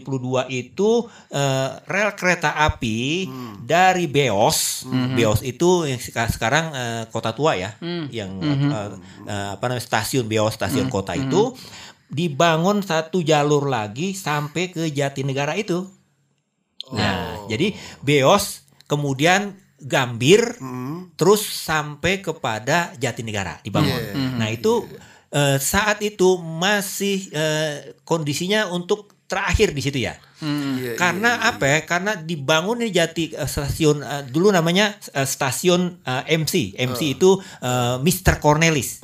itu eh, rel kereta api dari Beos. Beos itu yang seka- sekarang eh, kota tua ya yang eh, eh, apa namanya stasiun Beos stasiun kota itu dibangun satu jalur lagi sampai ke Jatinegara itu. Nah, jadi Beos kemudian Gambir terus sampai kepada Jatinegara dibangun. Nah, itu eh, saat itu masih eh, kondisinya untuk terakhir di situ ya. Iya, Karena apa ya? Karena dibangun di Jati eh, stasiun eh, dulu namanya eh, stasiun eh, MC. MC itu eh, Mr. Cornelis.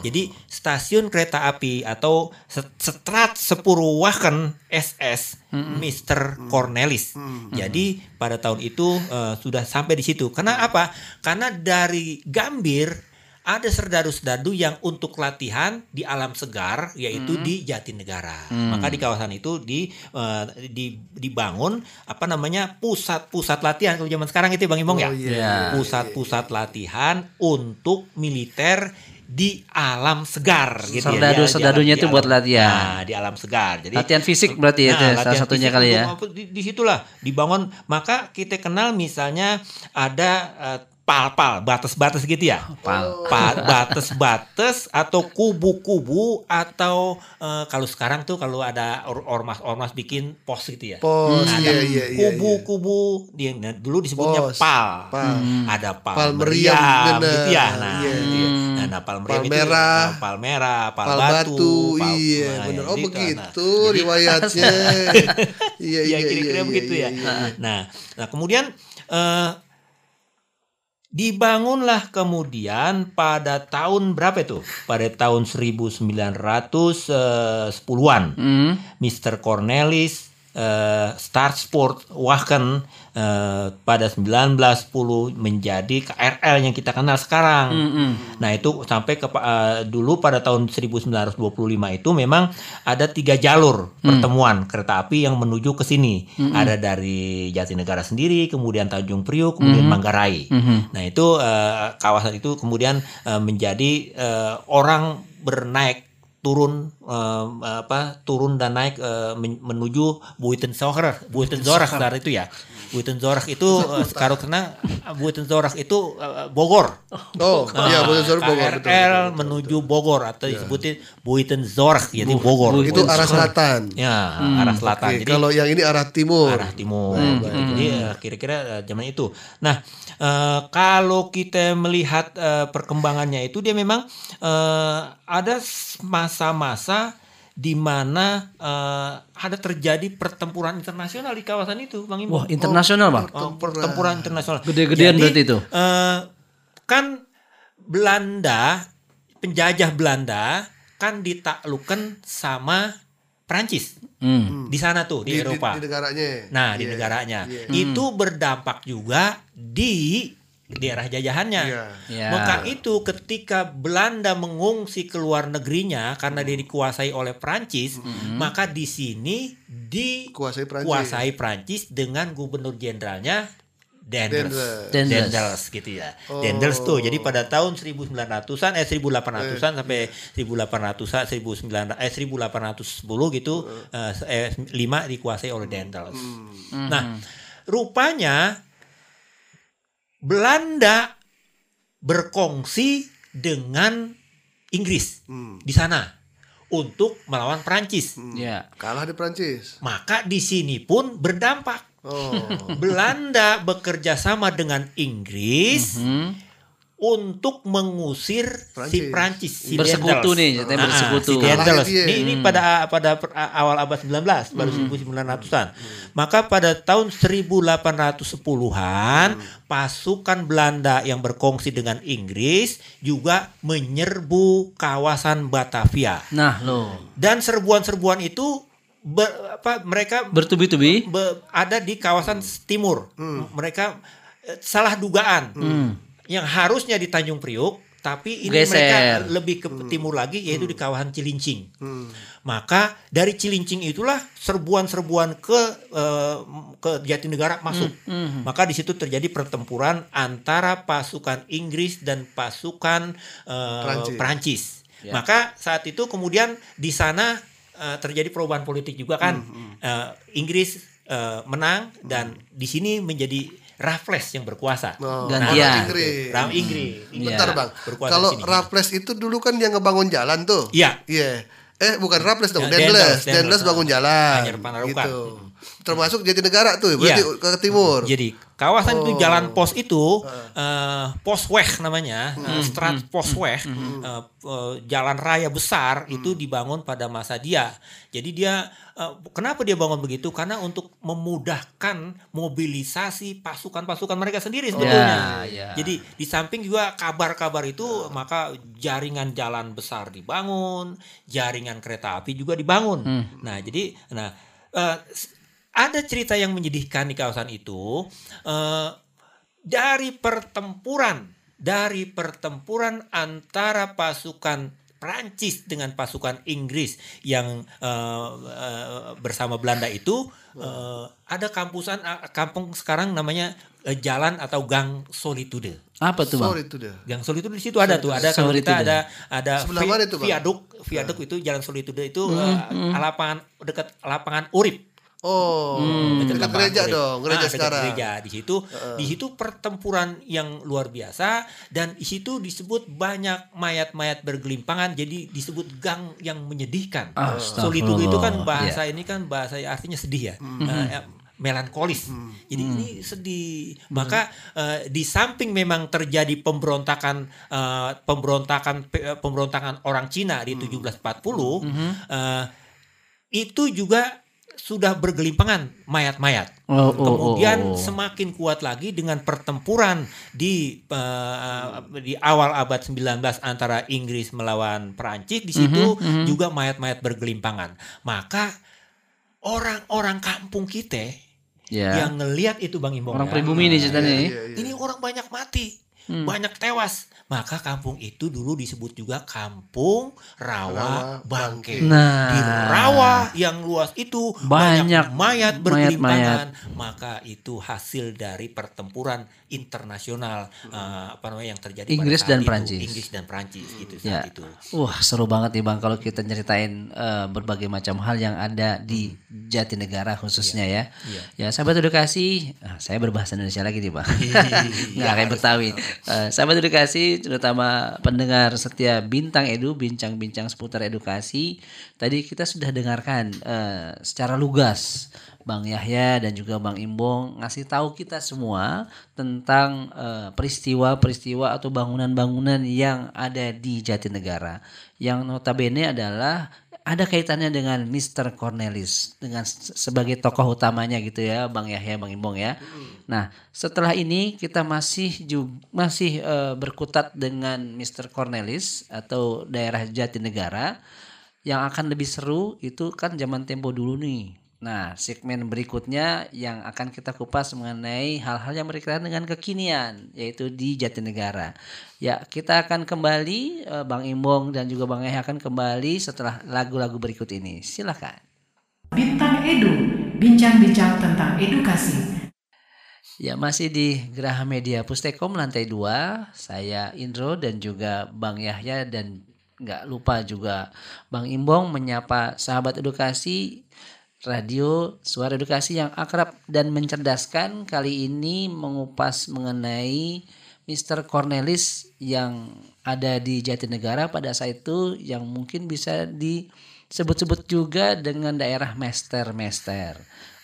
Jadi stasiun kereta api atau set- Strat Sepurwaken SS Mr. Cornelis. Jadi pada tahun itu eh, sudah sampai di situ. Karena apa? Karena dari Gambir ada serdadu-serdadu yang untuk latihan di alam segar yaitu di Jatinegara. Maka di kawasan itu di, eh, di dibangun apa namanya pusat-pusat latihan kalau zaman sekarang itu Bang Imong ya. Oh, iya, Pusat-pusat latihan untuk militer di alam segar gitu ya. Di Serdadu-serdadunya alam- itu buat latihan. Nah, di alam segar. Jadi Latihan fisik berarti ya, itu ya, salah satunya kali ya. Di, di situlah dibangun. Maka kita kenal misalnya ada eh, pal-pal, batas-batas gitu ya. Pal. Pa- batas-batas atau kubu-kubu atau eh, kalau sekarang tuh kalau ada or- ormas-ormas bikin pos gitu ya. Pos, Nah, iya, ada iya, iya, kubu-kubu dia nah, dulu disebutnya Pos, pal. pal. Ada pal, Pal meriam, meriam, gitu ya. Nah, Iya. gitu ya. Nah, nah, pal meriam Pal itu merah. eh, pal merah, pal, Pal batu, batu, pal- iya nah, bener. yang Oh gitu. begitu Nah, riwayatnya. iya ya iya kira-kira iya, begitu iya, ya. iya, iya. Nah, nah kemudian eh, dibangunlah kemudian pada tahun berapa itu? Pada tahun 1910-an. Hmm. Mr. Cornelis eh, Star Sport Wagen eh, pada 1910 menjadi KRL yang kita kenal sekarang. Nah itu sampai ke eh, dulu pada tahun 1925 itu memang ada tiga jalur pertemuan kereta api yang menuju ke sini. Ada dari Jatinegara sendiri, kemudian Tanjung Priok, kemudian Manggarai. Nah itu eh, kawasan itu kemudian eh, menjadi eh, orang bernaik turun eh, apa turun dan naik men- menuju Buitenzorg Buitenzorg saat itu ya Buitenzorg itu eh, sekarang kena Buitenzorg itu eh, Bogor Oh, iya betul betul Bogor betul. KRL menuju Bogor atau disebutin Buitenzorg jadi Bogor Itu arah selatan. ya arah selatan Oke, jadi kalau yang ini arah timur. arah timur. gitu. Jadi kira-kira eh, zaman itu. Nah, eh, kalau kita melihat eh, perkembangannya itu dia memang eh, ada s- masa-masa di mana eh, ada terjadi pertempuran internasional di kawasan itu, Bang Imbo. Wah, internasional, Bang. Oh, pertempuran internasional. Gede-gedean berarti itu. eh, kan Belanda, penjajah Belanda kan ditaklukkan sama Prancis Hmm. di sana tuh di, Di, di, Eropa. di negaranya. Nah, di Iya, negaranya iya. itu berdampak juga di daerah jajahannya. Iya. Ya. Maka itu ketika Belanda mengungsi ke luar negerinya karena dia dikuasai oleh Prancis, maka di sini Kuasai Prancis. dikuasai Prancis dengan gubernur jenderalnya Dendels. Dendels. Dendels. Dendels gitu ya. Oh. Dendels tuh. Jadi pada tahun 1900-an eh 1800-an sampai 1800-an 1900 eh 1810 gitu eh, eh 5 dikuasai oleh Dendels. Nah, rupanya Belanda berkongsi dengan Inggris Hmm. di sana untuk melawan Prancis. Ya. Kalah di Prancis. Maka di sini pun berdampak. Oh. Belanda bekerja sama dengan Inggris Hmm. Untuk mengusir si Prancis. Prancis, si Bersekutu Dendels. nih, ceritanya Ah, bersekutu. si Dendels. Kalahnya dia. Ini, ini pada pada awal abad 19, baru 1900-an. Maka pada tahun 1810-an, pasukan Belanda yang berkongsi dengan Inggris juga menyerbu kawasan Batavia. Nah, lo Dan serbuan-serbuan itu ber- apa mereka bertubi-tubi. be- ada di kawasan timur. Mereka eh, salah dugaan. Yang harusnya di Tanjung Priuk, tapi ini Geser. mereka lebih ke timur lagi yaitu di kawasan Cilincing. Maka dari Cilincing itulah serbuan-serbuan ke eh, ke Jatinegara masuk. Maka di situ terjadi pertempuran antara pasukan Inggris dan pasukan Prancis. Perancis. Ya. Maka saat itu kemudian di sana eh, terjadi perubahan politik juga kan. Eh, Inggris eh, menang dan di sini menjadi Raffles yang berkuasa. Oh, Gantian. Inggris. Ram Inggris. Bentar Iya. bang, Berkuasa kalau. Raffles itu dulu kan dia ngebangun jalan tuh. Iya. Iya. Eh bukan Raffles dong, Ya, Dendles. Dendles, bangun jalan. Gitu. Termasuk Jatinegara tuh, berarti Iya. ke timur. Jadi kawasan itu Oh. jalan pos itu eh, Posweg namanya, eh, Strat Posweg, eh, eh, jalan raya besar itu dibangun pada masa dia. Jadi dia eh, kenapa dia bangun begitu? Karena untuk memudahkan mobilisasi pasukan-pasukan mereka sendiri sebetulnya. Ya, ya. Jadi di samping juga kabar-kabar itu maka jaringan jalan besar dibangun, jaringan kereta api juga dibangun. Nah, jadi nah s- ada cerita yang menyedihkan di kawasan itu eh, dari pertempuran dari pertempuran antara pasukan Prancis dengan pasukan Inggris yang eh, eh, bersama Belanda itu eh, ada kampusan eh, kampung sekarang namanya eh, jalan atau Gang Solitude. Apa tuh, Bang? Sorry itu dah. Gang Solitude di situ ada tuh, ada kalau Solitude. kita ada ada mana itu, Bang? viaduk, viaduk itu jalan Solitude itu eh, lapangan dekat lapangan Urip. Oh, dekat lapangan gereja Urip. dong, gereja Ah, dekat sekarang. gereja di situ, di situ pertempuran yang luar biasa dan di situ disebut banyak mayat-mayat bergelimpangan, jadi disebut gang yang menyedihkan. Astagfirullah. Solitude itu kan Iya. bahasa ini kan bahasa artinya sedih ya. Eh, eh, melankolis. Jadi ini sedih. Maka eh, di samping memang terjadi pemberontakan eh, pemberontakan pe- pemberontakan orang Cina di 1740 eh, itu juga sudah bergelimpangan mayat-mayat. Oh, oh, Kemudian oh, oh. semakin kuat lagi dengan pertempuran di eh, di awal abad 19 antara Inggris melawan Perancis di situ Mhm, juga mayat-mayat bergelimpangan. Maka orang-orang kampung kita Ya. yang ngelihat itu Bang Imbong Orang ya, pribumi nih ceritanya nih. Iya, iya. ini orang banyak mati, Hmm. banyak tewas. Maka kampung itu dulu disebut juga Kampung Rawa Rawa Bangke. Bangke. Nah. Di rawa yang luas itu Banyak banyak, mayat bergelimpangan. Maka itu hasil dari pertempuran internasional eh, apa namanya yang terjadi pada Inggris saat dan itu. Prancis. Inggris dan Prancis gitu Ya. saat itu. Wah, seru banget nih Bang kalau kita nyeritain eh, berbagai macam hal yang ada di Jatinegara khususnya ya. Iya. Ya, sahabat edukasi, ah, saya berbahasa Indonesia lagi nih, Bang. Nggak kayak Betawi. Eh, sahabat edukasi, terutama pendengar setia Bintang Edu, bincang-bincang seputar edukasi. Tadi kita sudah dengarkan eh, secara lugas Bang Yahya dan juga Bang Imbong ngasih tahu kita semua tentang eh, peristiwa-peristiwa atau bangunan-bangunan yang ada di Jatinegara. Yang notabene adalah ada kaitannya dengan Mr. Cornelis dengan se- sebagai tokoh utamanya gitu ya Bang Yahya Bang Imbong ya. Nah, setelah ini kita masih ju- masih eh, berkutat dengan Mr. Cornelis atau daerah Jatinegara yang akan lebih seru itu kan zaman tempo dulu nih Nah, segmen berikutnya yang akan kita kupas mengenai hal-hal yang berkaitan dengan kekinian, yaitu di Jatinegara. Ya, kita akan kembali, eh, Bang Imbong dan juga Bang Eh akan kembali setelah lagu-lagu berikut ini. Silakan. Bintang Edu, bincang-bincang tentang edukasi. Ya, masih di Geraha Media Pustekom lantai 2. Saya Indro dan juga Bang Yahya dan nggak lupa juga Bang Imbong menyapa sahabat edukasi radio suara edukasi yang akrab dan mencerdaskan kali ini mengupas mengenai Mr. Cornelis yang ada di Jatinegara pada saat itu yang mungkin bisa disebut-sebut juga dengan daerah Mester-Mester.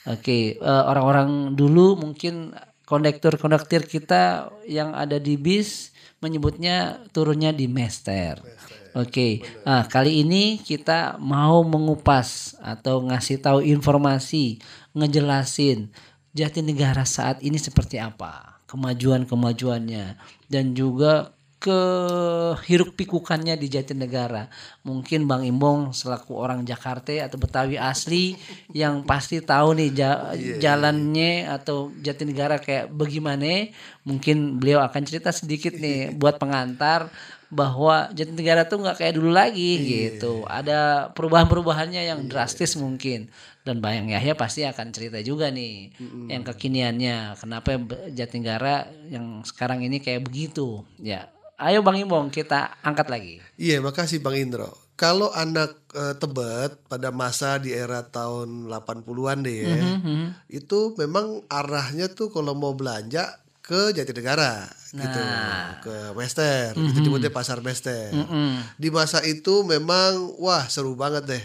Oke, eh, orang-orang dulu mungkin kondektur-kondektur kita yang ada di bis menyebutnya turunnya di Mester. Oke, nah kali ini kita mau mengupas atau ngasih tahu informasi, ngejelasin Jatinegara saat ini seperti apa, kemajuan-kemajuannya, dan juga kehiruk pikukannya di Jatinegara. Mungkin Bang Imbong selaku orang Jakarta atau Betawi asli yang pasti tahu nih ja- jalannya atau Jatinegara kayak bagaimana. Mungkin beliau akan cerita sedikit nih buat pengantar bahwa Jatinegara tuh nggak kayak dulu lagi gitu. Ada perubahan-perubahannya yang drastis mungkin. Dan Bayang Yahya pasti akan cerita juga nih yang kekiniannya. Kenapa Jatinegara yang sekarang ini kayak begitu. Ya, ayo Bang Imbong kita angkat lagi. Iya, makasih Bang Indro. Kalau anak eh, Tebet pada masa di era tahun 80-an deh ya, itu memang arahnya tuh kalau mau belanja ke Jatinegara gitu, ke Mester, itu disebutnya pasar Mester. Di masa itu memang wah seru banget deh.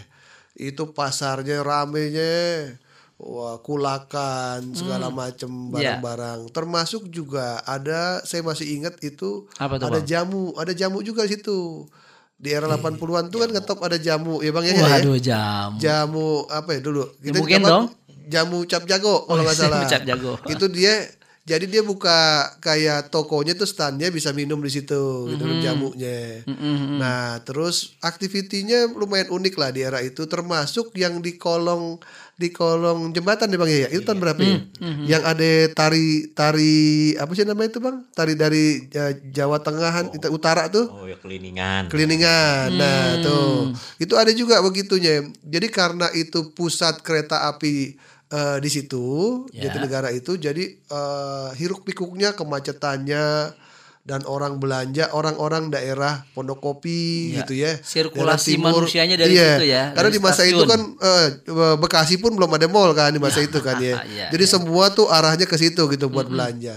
Itu pasarnya ramenya Wah, kulakan segala macem Iya. barang-barang. Termasuk juga ada saya masih ingat itu Apa tuh, ada Bang? jamu, ada jamu juga di situ. Di era 80-an tuh kan ngetop ada jamu, ya Bang ya. ya? Waduh jam. Jamu apa ya dulu? mungkin apa? dong. Jamu cap jago kalau Oh, nggak salah. cap jago. Itu dia jadi dia buka kayak tokonya tuh standnya bisa minum di situ, gitu, minum jamunya. Nah, terus aktivitinya lumayan unik lah di era itu, termasuk yang di kolong di kolong jembatan nih bang ya. Itu tahun berapa ya? Yang ada tari tari apa sih namanya itu bang? Tari dari eh, Jawa Tengahan, utara tuh. Oh ya keliningan. Keliningan. Nah, tuh. Itu ada juga begitunya. Jadi karena itu pusat kereta api eh, di situ, Jatinegara itu jadi eh, hiruk pikuknya kemacetannya dan orang belanja orang-orang daerah Pondok Kopi Ya. gitu ya. Sirkulasi timur. manusianya dari Iya. situ ya, Karena dari di masa itu stasiun. kan eh, Bekasi pun belum ada mall kan di masa itu kan ya. Iya, Jadi semua tuh arahnya ke situ gitu buat belanja.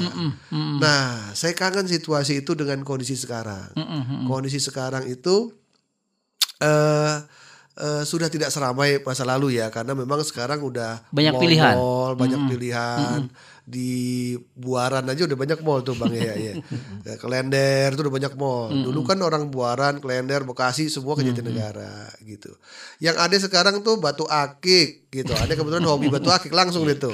Nah, saya kangen situasi itu dengan kondisi sekarang. Kondisi sekarang itu eh eh, sudah tidak seramai masa lalu ya karena memang sekarang udah Banyak mall-mall, pilihan. banyak pilihan. Di Buaran aja udah banyak mall tuh Bang ya, ya. Ya, Klender tuh udah banyak mall. Dulu kan orang Buaran, Klender, Bekasi semua ke Jatinegara gitu. Yang ada sekarang tuh Batu Akik gitu. Ada kebetulan hobi Batu Akik langsung gitu.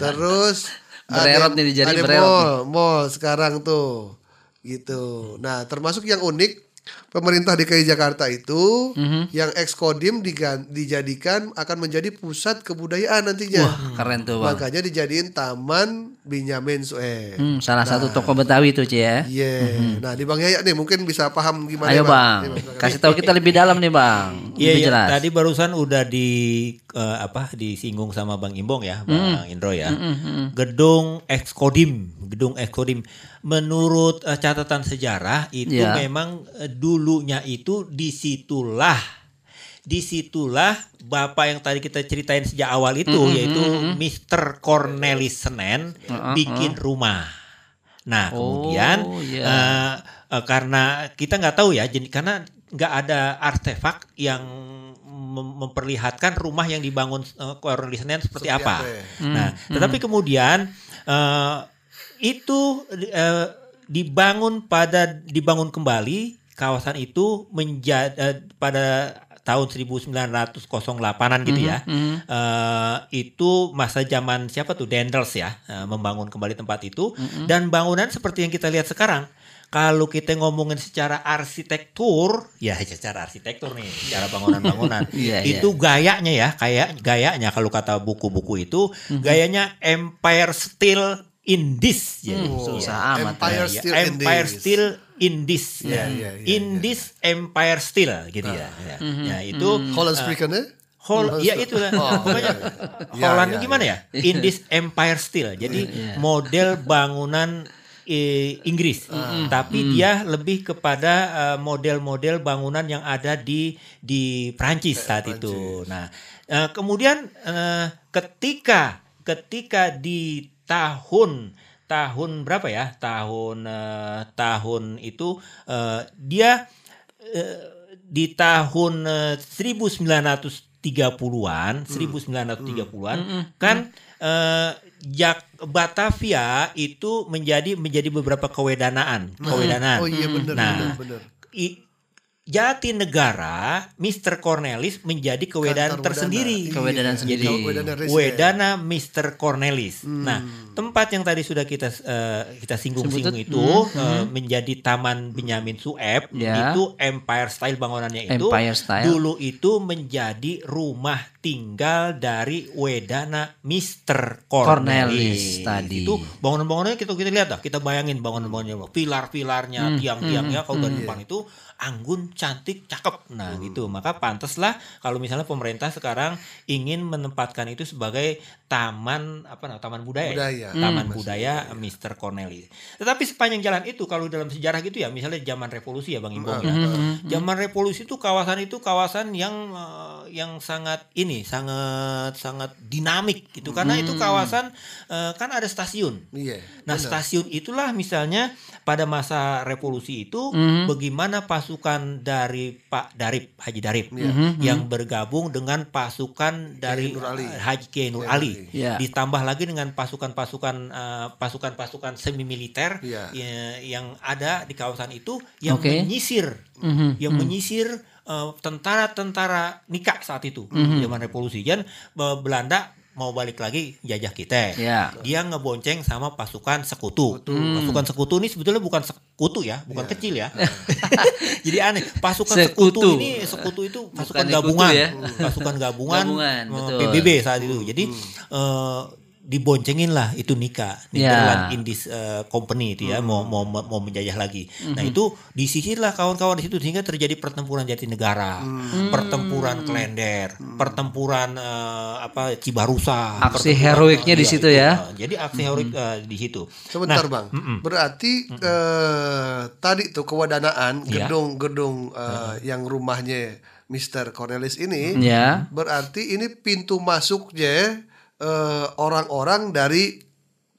Terus Bererot ada, nih, ada bererot mall, mall sekarang tuh gitu. Nah, termasuk yang unik pemerintah DKI Jakarta itu Mhm. yang ekskodim digan- dijadikan akan menjadi pusat kebudayaan nantinya. Wah keren tuh bang. Makanya dijadiin Taman Benyamin Sueb. Hmm, salah satu toko Betawi tuh Ci ya. Iya. Nah, di Bang Yaya nih mungkin bisa paham gimana Ayo ya, bang, Iya, Bang. kasih tahu kita lebih dalam nih bang. Iya, Lebih iya. jelas. tadi barusan udah di eh, apa disinggung sama Bang Imbong ya, Bang Indro ya. Gedung Exkodim, gedung Exkodim. Menurut eh, catatan sejarah itu Iya. memang eh, dulunya itu di situlah di situlah bapak yang tadi kita ceritain sejak awal itu yaitu Mr. Cornelis Senen bikin rumah. Nah kemudian Oh, iya. eh, eh, karena kita nggak tahu ya, jadi karena nggak ada artefak yang mem- memperlihatkan rumah yang dibangun eh, Cornelis Senen seperti, Seperti apa. apa ya? Nah, tetapi kemudian eh, itu eh, dibangun pada dibangun kembali kawasan itu menjadi pada tahun 1908-an gitu ya. Eh, itu masa zaman siapa tuh Dendels ya eh, membangun kembali tempat itu dan bangunan seperti yang kita lihat sekarang. kalau kita ngomongin secara arsitektur, ya secara arsitektur nih, secara bangunan-bangunan, Iya, itu gayanya ya, kayak gayanya kalau kata buku-buku itu, Mhm. gayanya Empire Steel in this. Jadi, susah amat Empire ya, Steel in Empire this. Steel in this. Ya. iya, iya, in this Empire Steel gitu ya. ya. Mhm. Ya, itu Holland speakernya? Hol, ya itu lah. Oh, Pokoknya iya. Holland Ya, ya, gimana ya? In this Empire Steel. Jadi model bangunan eh, Inggris, Ah. tapi Hmm. dia lebih kepada eh, model-model bangunan yang ada di di Prancis saat itu. Nah, eh, kemudian eh, ketika ketika di tahun tahun berapa ya? Tahun eh, tahun itu eh, dia eh, di tahun eh, 1930-an, 1930-an kan eh, Jak Batavia itu menjadi menjadi beberapa kewedanaan, kewedanaan. Oh iya benar Nah, benar benar. I- Jatinegara, Mr. Cornelis menjadi kewedanaan Kantor tersendiri. Kewedanan Iya, sendiri. kalau Wedana Mr. Cornelis. Nah, tempat yang tadi sudah kita eh, kita singgung-singgung itu eh, menjadi Taman Benyamin Sueb Ya. itu Empire Style bangunannya itu. Empire Style. Dulu itu menjadi rumah tinggal dari Wedana Mr. Cornelis Cornelis. tadi. Itu bangunan-bangunannya kita kita lihat dah, kita bayangin bangunan-bangunannya, pilar-pilarnya, tiang-tiangnya kalau dari depan itu anggun, cantik, cakep. Nah, gitu. Maka pantaslah kalau misalnya pemerintah sekarang ingin menempatkan itu sebagai taman apa namanya? Taman budaya. ya? Budaya. Taman budaya Mr. Cornelis. Tetapi sepanjang jalan itu kalau dalam sejarah gitu ya, misalnya zaman revolusi ya Bang Imbong ya. Zaman revolusi itu kawasan itu kawasan yang eh, yang sangat ini, sangat sangat dinamik gitu. Karena itu kawasan eh, kan ada stasiun. Iya. Nah, stasiun itulah misalnya pada masa revolusi itu bagaimana pasukan dari Pak Darip Haji Darip yang bergabung dengan pasukan dari Nur Ali. Haji Kiai Nur Ali. Ya. Ditambah lagi dengan pasukan-pasukan eh, pasukan-pasukan semi militer Iya. yang ada di kawasan itu yang Oke. menyisir Mhm, yang menyisir eh, tentara-tentara nikah saat itu zaman revolusi. Jadi eh, Belanda mau balik lagi jajah kita. Ya. Dia ngebonceng sama pasukan sekutu. Pasukan sekutu ini sebetulnya bukan sekutu ya, bukan kecil ya. Jadi aneh, pasukan sekutu, Sekutu. ini sekutu itu pasukan Bukan gabungan, ya. pasukan gabungan, Gabungan, eh, betul. PBB saat itu. Jadi eh, diboncengin lah itu nikah, Ya. Netherlands Indies eh, Company itu ya mau mau mau menjajah lagi. Nah itu disisirlah kawan-kawan di situ sehingga terjadi pertempuran Jatinegara, pertempuran Klender, pertempuran eh, apa Cibarusa, Aksi heroiknya di iya, situ itu. ya. Nah, jadi aksi heroik eh, di situ. Sebentar Nah, bang, berarti eh, tadi tuh kewadanaan Iya. gedung-gedung eh, yang rumahnya Mr. Cornelis ini, Ya. berarti ini pintu masuknya eh, orang-orang dari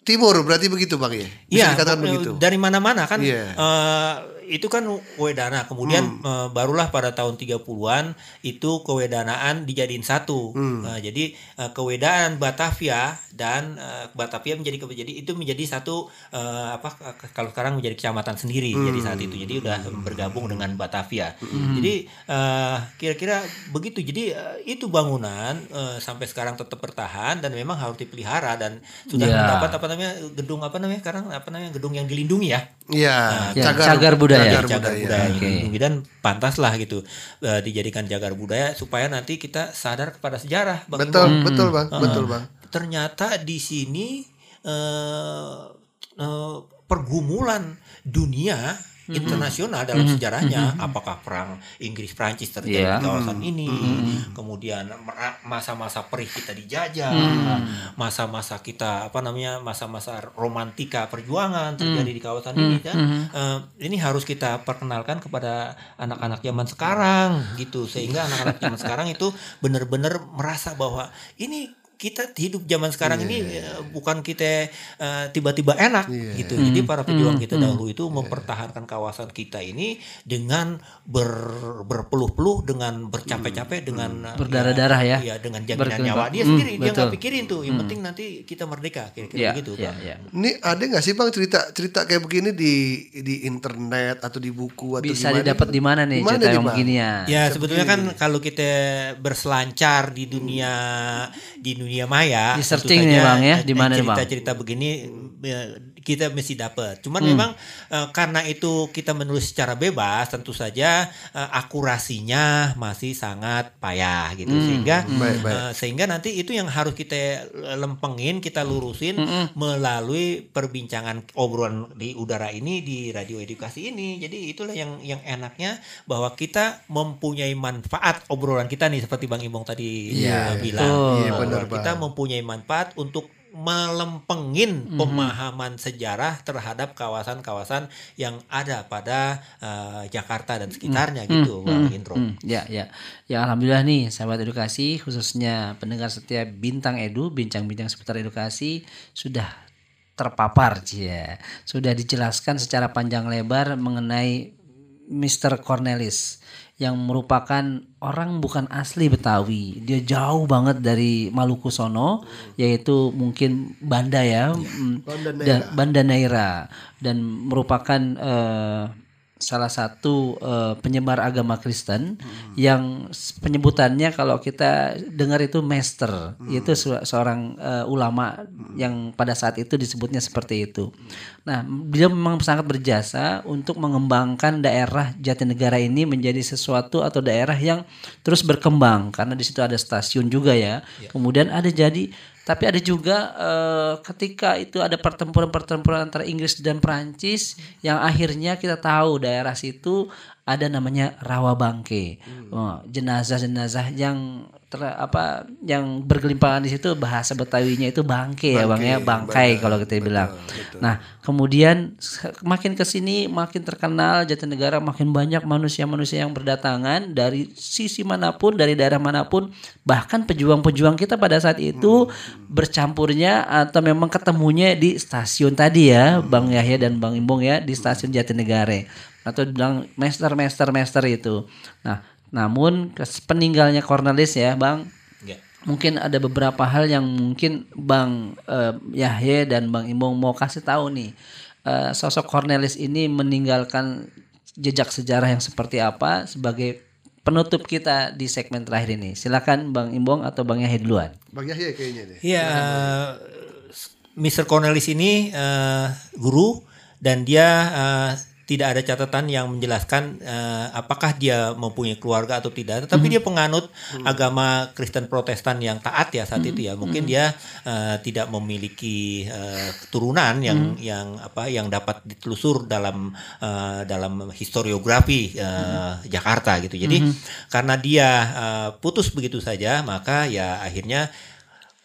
timur, berarti begitu bang ya? Bisa Iya, dikatakan eh, begitu. dari mana-mana kan Iya. Hmm. Itu kan wedana. Kemudian eh, barulah pada tahun 30-an itu kewedanaan dijadiin satu. Hmm. Nah, jadi eh, kewedaan Batavia dan eh, Batavia menjadi jadi itu menjadi satu eh, apa kalau sekarang menjadi kecamatan sendiri Hmm. jadi saat itu. Jadi udah bergabung dengan Batavia. Jadi eh, kira-kira begitu. Jadi eh, itu bangunan eh, sampai sekarang tetap bertahan dan memang harus dipelihara dan sudah Ya. mendapat apa namanya gedung apa namanya sekarang apa namanya gedung yang dilindungi ya Iya, Ya, cagar budaya. Cagar jagar budaya. budaya Oke. dilindungi dan pantas lah gitu eh, dijadikan jagar budaya supaya nanti kita sadar kepada sejarah Bang Betul, Ibu. betul bang, Heeh. betul bang. ternyata di sini eh, eh, pergumulan dunia internasional dalam sejarahnya. Apakah perang Inggris Prancis terjadi Iya. di kawasan ini kemudian mera- masa-masa perih kita dijajah masa-masa kita apa namanya masa-masa romantika perjuangan terjadi di kawasan ini dan eh, ini harus kita perkenalkan kepada anak-anak zaman sekarang gitu. Sehingga anak-anak zaman sekarang itu benar-benar merasa bahwa ini kita hidup zaman sekarang ini eh, bukan kita eh, tiba-tiba enak gitu. Jadi para pejuang kita dahulu itu mempertahankan kawasan kita ini dengan ber- berpeluh-peluh dengan bercapek-capek dengan eh, Berdarah-darah ya. Iya, dengan jaminan Berkembang. nyawa dia sendiri dia nggak pikirin tuh. Yang penting nanti kita merdeka kira-kira Ya, begitu. ya, Bang. ya. Ini ada nggak sih bang cerita cerita kayak begini di di internet atau di buku atau Bisa didapat di mana nih Di mana cerita yang Bang? begini ya? Ya sebetulnya kan kalau kita berselancar di dunia di dunia maya Di searching nih, Bang, ya. Di mana Bang? cerita-cerita begini ya, kita mesti dapat. Cuman memang eh, karena itu kita menulis secara bebas, tentu saja eh, akurasinya masih sangat payah gitu. Sehingga Baik, baik. eh, sehingga nanti itu yang harus kita lempengin, kita lurusin melalui perbincangan obrolan di udara ini di radio edukasi ini. Jadi itulah yang yang enaknya bahwa kita mempunyai manfaat obrolan kita nih seperti Bang Imbong tadi eh, bilang. betul. Iya, benar, kita mempunyai manfaat untuk melempengin Mhm. pemahaman sejarah terhadap kawasan-kawasan yang ada pada eh, Jakarta dan sekitarnya gitu, Bang Indro. Hmm, ya, ya. Ya alhamdulillah nih sahabat edukasi khususnya pendengar setiap Bintang Edu, bincang-bincang seputar edukasi sudah terpapar ya. Sudah dijelaskan secara panjang lebar mengenai Mr. Cornelis yang merupakan orang bukan asli Betawi. Dia jauh banget dari Maluku sono yaitu mungkin Banda ya. mm, Banda dan Banda Neira dan merupakan eh, salah satu eh, penyebar agama Kristen yang s- penyebutannya kalau kita dengar itu master itu se- seorang eh, ulama yang pada saat itu disebutnya seperti itu. Nah, beliau memang sangat berjasa untuk mengembangkan daerah Jatinegara ini menjadi sesuatu atau daerah yang terus berkembang karena di situ ada stasiun juga ya. Kemudian ada jadi tapi ada juga eh, ketika itu ada pertempuran-pertempuran antara Inggris dan Perancis yang akhirnya kita tahu daerah situ ada namanya Rawabangke. Oh, jenazah-jenazah yang ter, apa yang bergelimpangan di situ bahasa Betawinya itu bangke, ya Bang ya, bangkai kalau kita bilang. Nah, kemudian makin ke sini makin terkenal Jatinegara makin banyak manusia-manusia yang berdatangan dari sisi mana pun, dari daerah mana pun, bahkan pejuang-pejuang kita pada saat itu bercampurnya atau memang ketemunya di stasiun tadi ya, Bang Yahya dan Bang Imbong ya, di stasiun Jatinegara atau bilang master master master itu. Nah, namun peninggalnya Cornelis ya, Bang, Ya. mungkin ada beberapa hal yang mungkin Bang eh, Yahya dan Bang Imbong mau kasih tahu nih. Eh, sosok Cornelis ini meninggalkan jejak sejarah yang seperti apa sebagai penutup kita di segmen terakhir ini. Silakan Bang Imbong atau Bang Yahya duluan. Bang Yahya kayaknya deh. Ya, Mr. Cornelis ini eh, guru dan dia eh, tidak ada catatan yang menjelaskan eh, apakah dia mempunyai keluarga atau tidak. Tetapi dia penganut agama Kristen Protestan yang taat ya saat itu ya. Mungkin dia eh, tidak memiliki eh, keturunan yang yang apa yang dapat ditelusur dalam eh, dalam historiografi eh, Jakarta gitu. Jadi karena dia eh, putus begitu saja, maka ya akhirnya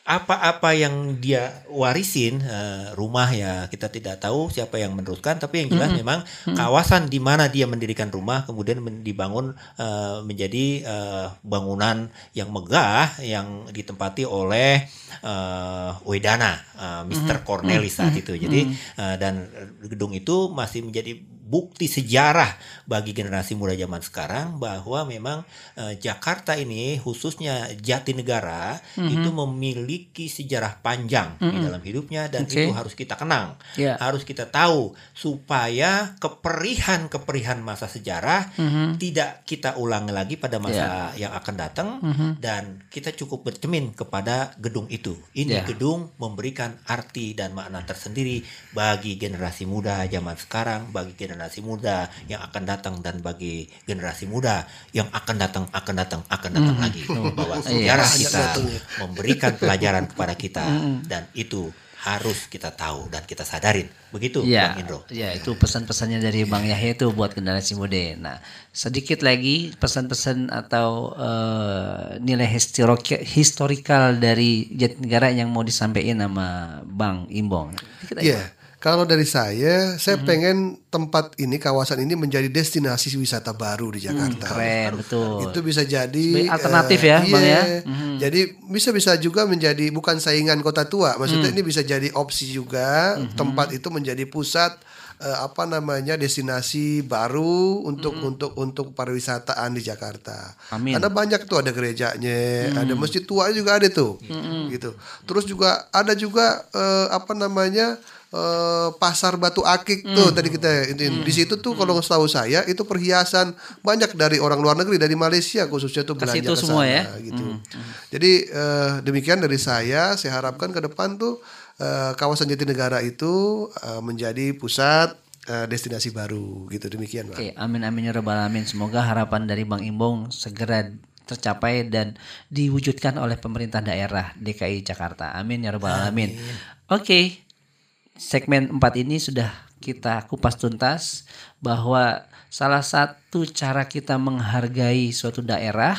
apa-apa yang dia warisin eh, rumah ya kita tidak tahu siapa yang meneruskan tapi yang jelas memang kawasan di mana dia mendirikan rumah kemudian dibangun eh, menjadi eh, bangunan yang megah yang ditempati oleh eh, Wedana eh, Mr. Cornelis saat itu. Jadi eh, dan gedung itu masih menjadi bukti sejarah bagi generasi muda zaman sekarang bahwa memang eh, Jakarta ini khususnya Jatinegara itu memiliki sejarah panjang di dalam hidupnya dan Oke. itu harus kita kenang, Ya. harus kita tahu supaya keperihan-keperihan masa sejarah tidak kita ulangi lagi pada masa yang akan datang dan kita cukup bercermin kepada gedung itu. Ini Ya. gedung memberikan arti dan makna tersendiri bagi generasi muda zaman sekarang, bagi generasi muda yang akan datang dan bagi generasi muda yang akan datang, akan datang, akan datang lagi. Bahwa sejarah Banyak kita memberikan pelajaran kepada kita dan itu harus kita tahu dan kita sadarin. Begitu Ya, Bang Indro. ya itu pesan-pesannya dari Bang Yahya itu buat generasi muda. Nah, sedikit lagi pesan-pesan atau eh, nilai historik- historikal dari Jatinegara yang mau disampaikan sama Bang Imbong. Iya. Kalau dari saya, Hmm. saya pengen tempat ini, kawasan ini menjadi destinasi wisata baru di Jakarta. Hmm, Keren, betul. Itu bisa jadi alternatif eh, ya, Bang iya. ya? Mhm. Jadi bisa-bisa juga menjadi bukan saingan kota tua. Hmm. Maksudnya ini bisa jadi opsi juga tempat itu menjadi pusat eh, apa namanya destinasi baru untuk untuk untuk pariwisataan di Jakarta. Hmm. Amin. Karena banyak tuh ada gerejanya, ada masjid tua juga ada tuh. Gitu. Terus juga ada juga eh, apa namanya eh, pasar batu akik tuh tadi kita itu di situ tuh kalau setahu saya itu perhiasan banyak dari orang luar negeri dari Malaysia khususnya tuh belanja ke semua ya? gitu. Jadi eh, demikian dari saya saya harapkan ke depan tuh eh, kawasan Jatinegara itu eh, menjadi pusat destinasi baru gitu demikian. Oke, amin amin ya rabbal alamin. Semoga harapan dari Bang Imbong segera tercapai dan diwujudkan oleh pemerintah daerah DKI Jakarta. Amin ya rabbal alamin. Oke. Segmen 4 ini sudah kita kupas tuntas bahwa salah satu cara kita menghargai suatu daerah,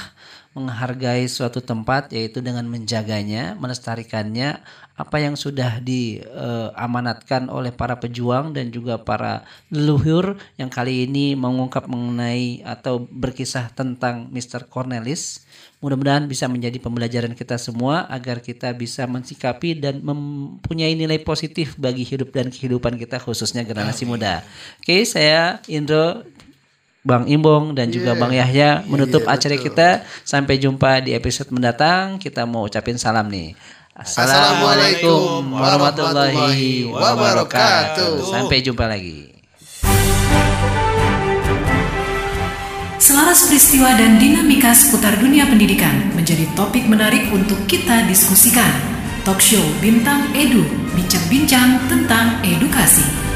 menghargai suatu tempat yaitu dengan menjaganya, melestarikannya apa yang sudah diamanatkan oleh para pejuang dan juga para leluhur yang kali ini mengungkap mengenai atau berkisah tentang Mr. Cornelis. Mudah-mudahan bisa menjadi pembelajaran kita semua agar kita bisa mensikapi dan mempunyai nilai positif bagi hidup dan kehidupan kita khususnya generasi muda. Oke, saya Indro Bang Imbong dan juga Bang Yahya menutup acara kita. Sampai jumpa di episode mendatang. Kita mau ucapin salam nih. Assalamualaikum warahmatullahi wabarakatuh. Sampai jumpa lagi. Selaras peristiwa dan dinamika seputar dunia pendidikan menjadi topik menarik untuk kita diskusikan. Talk show Bintang Edu, bincang-bincang tentang edukasi.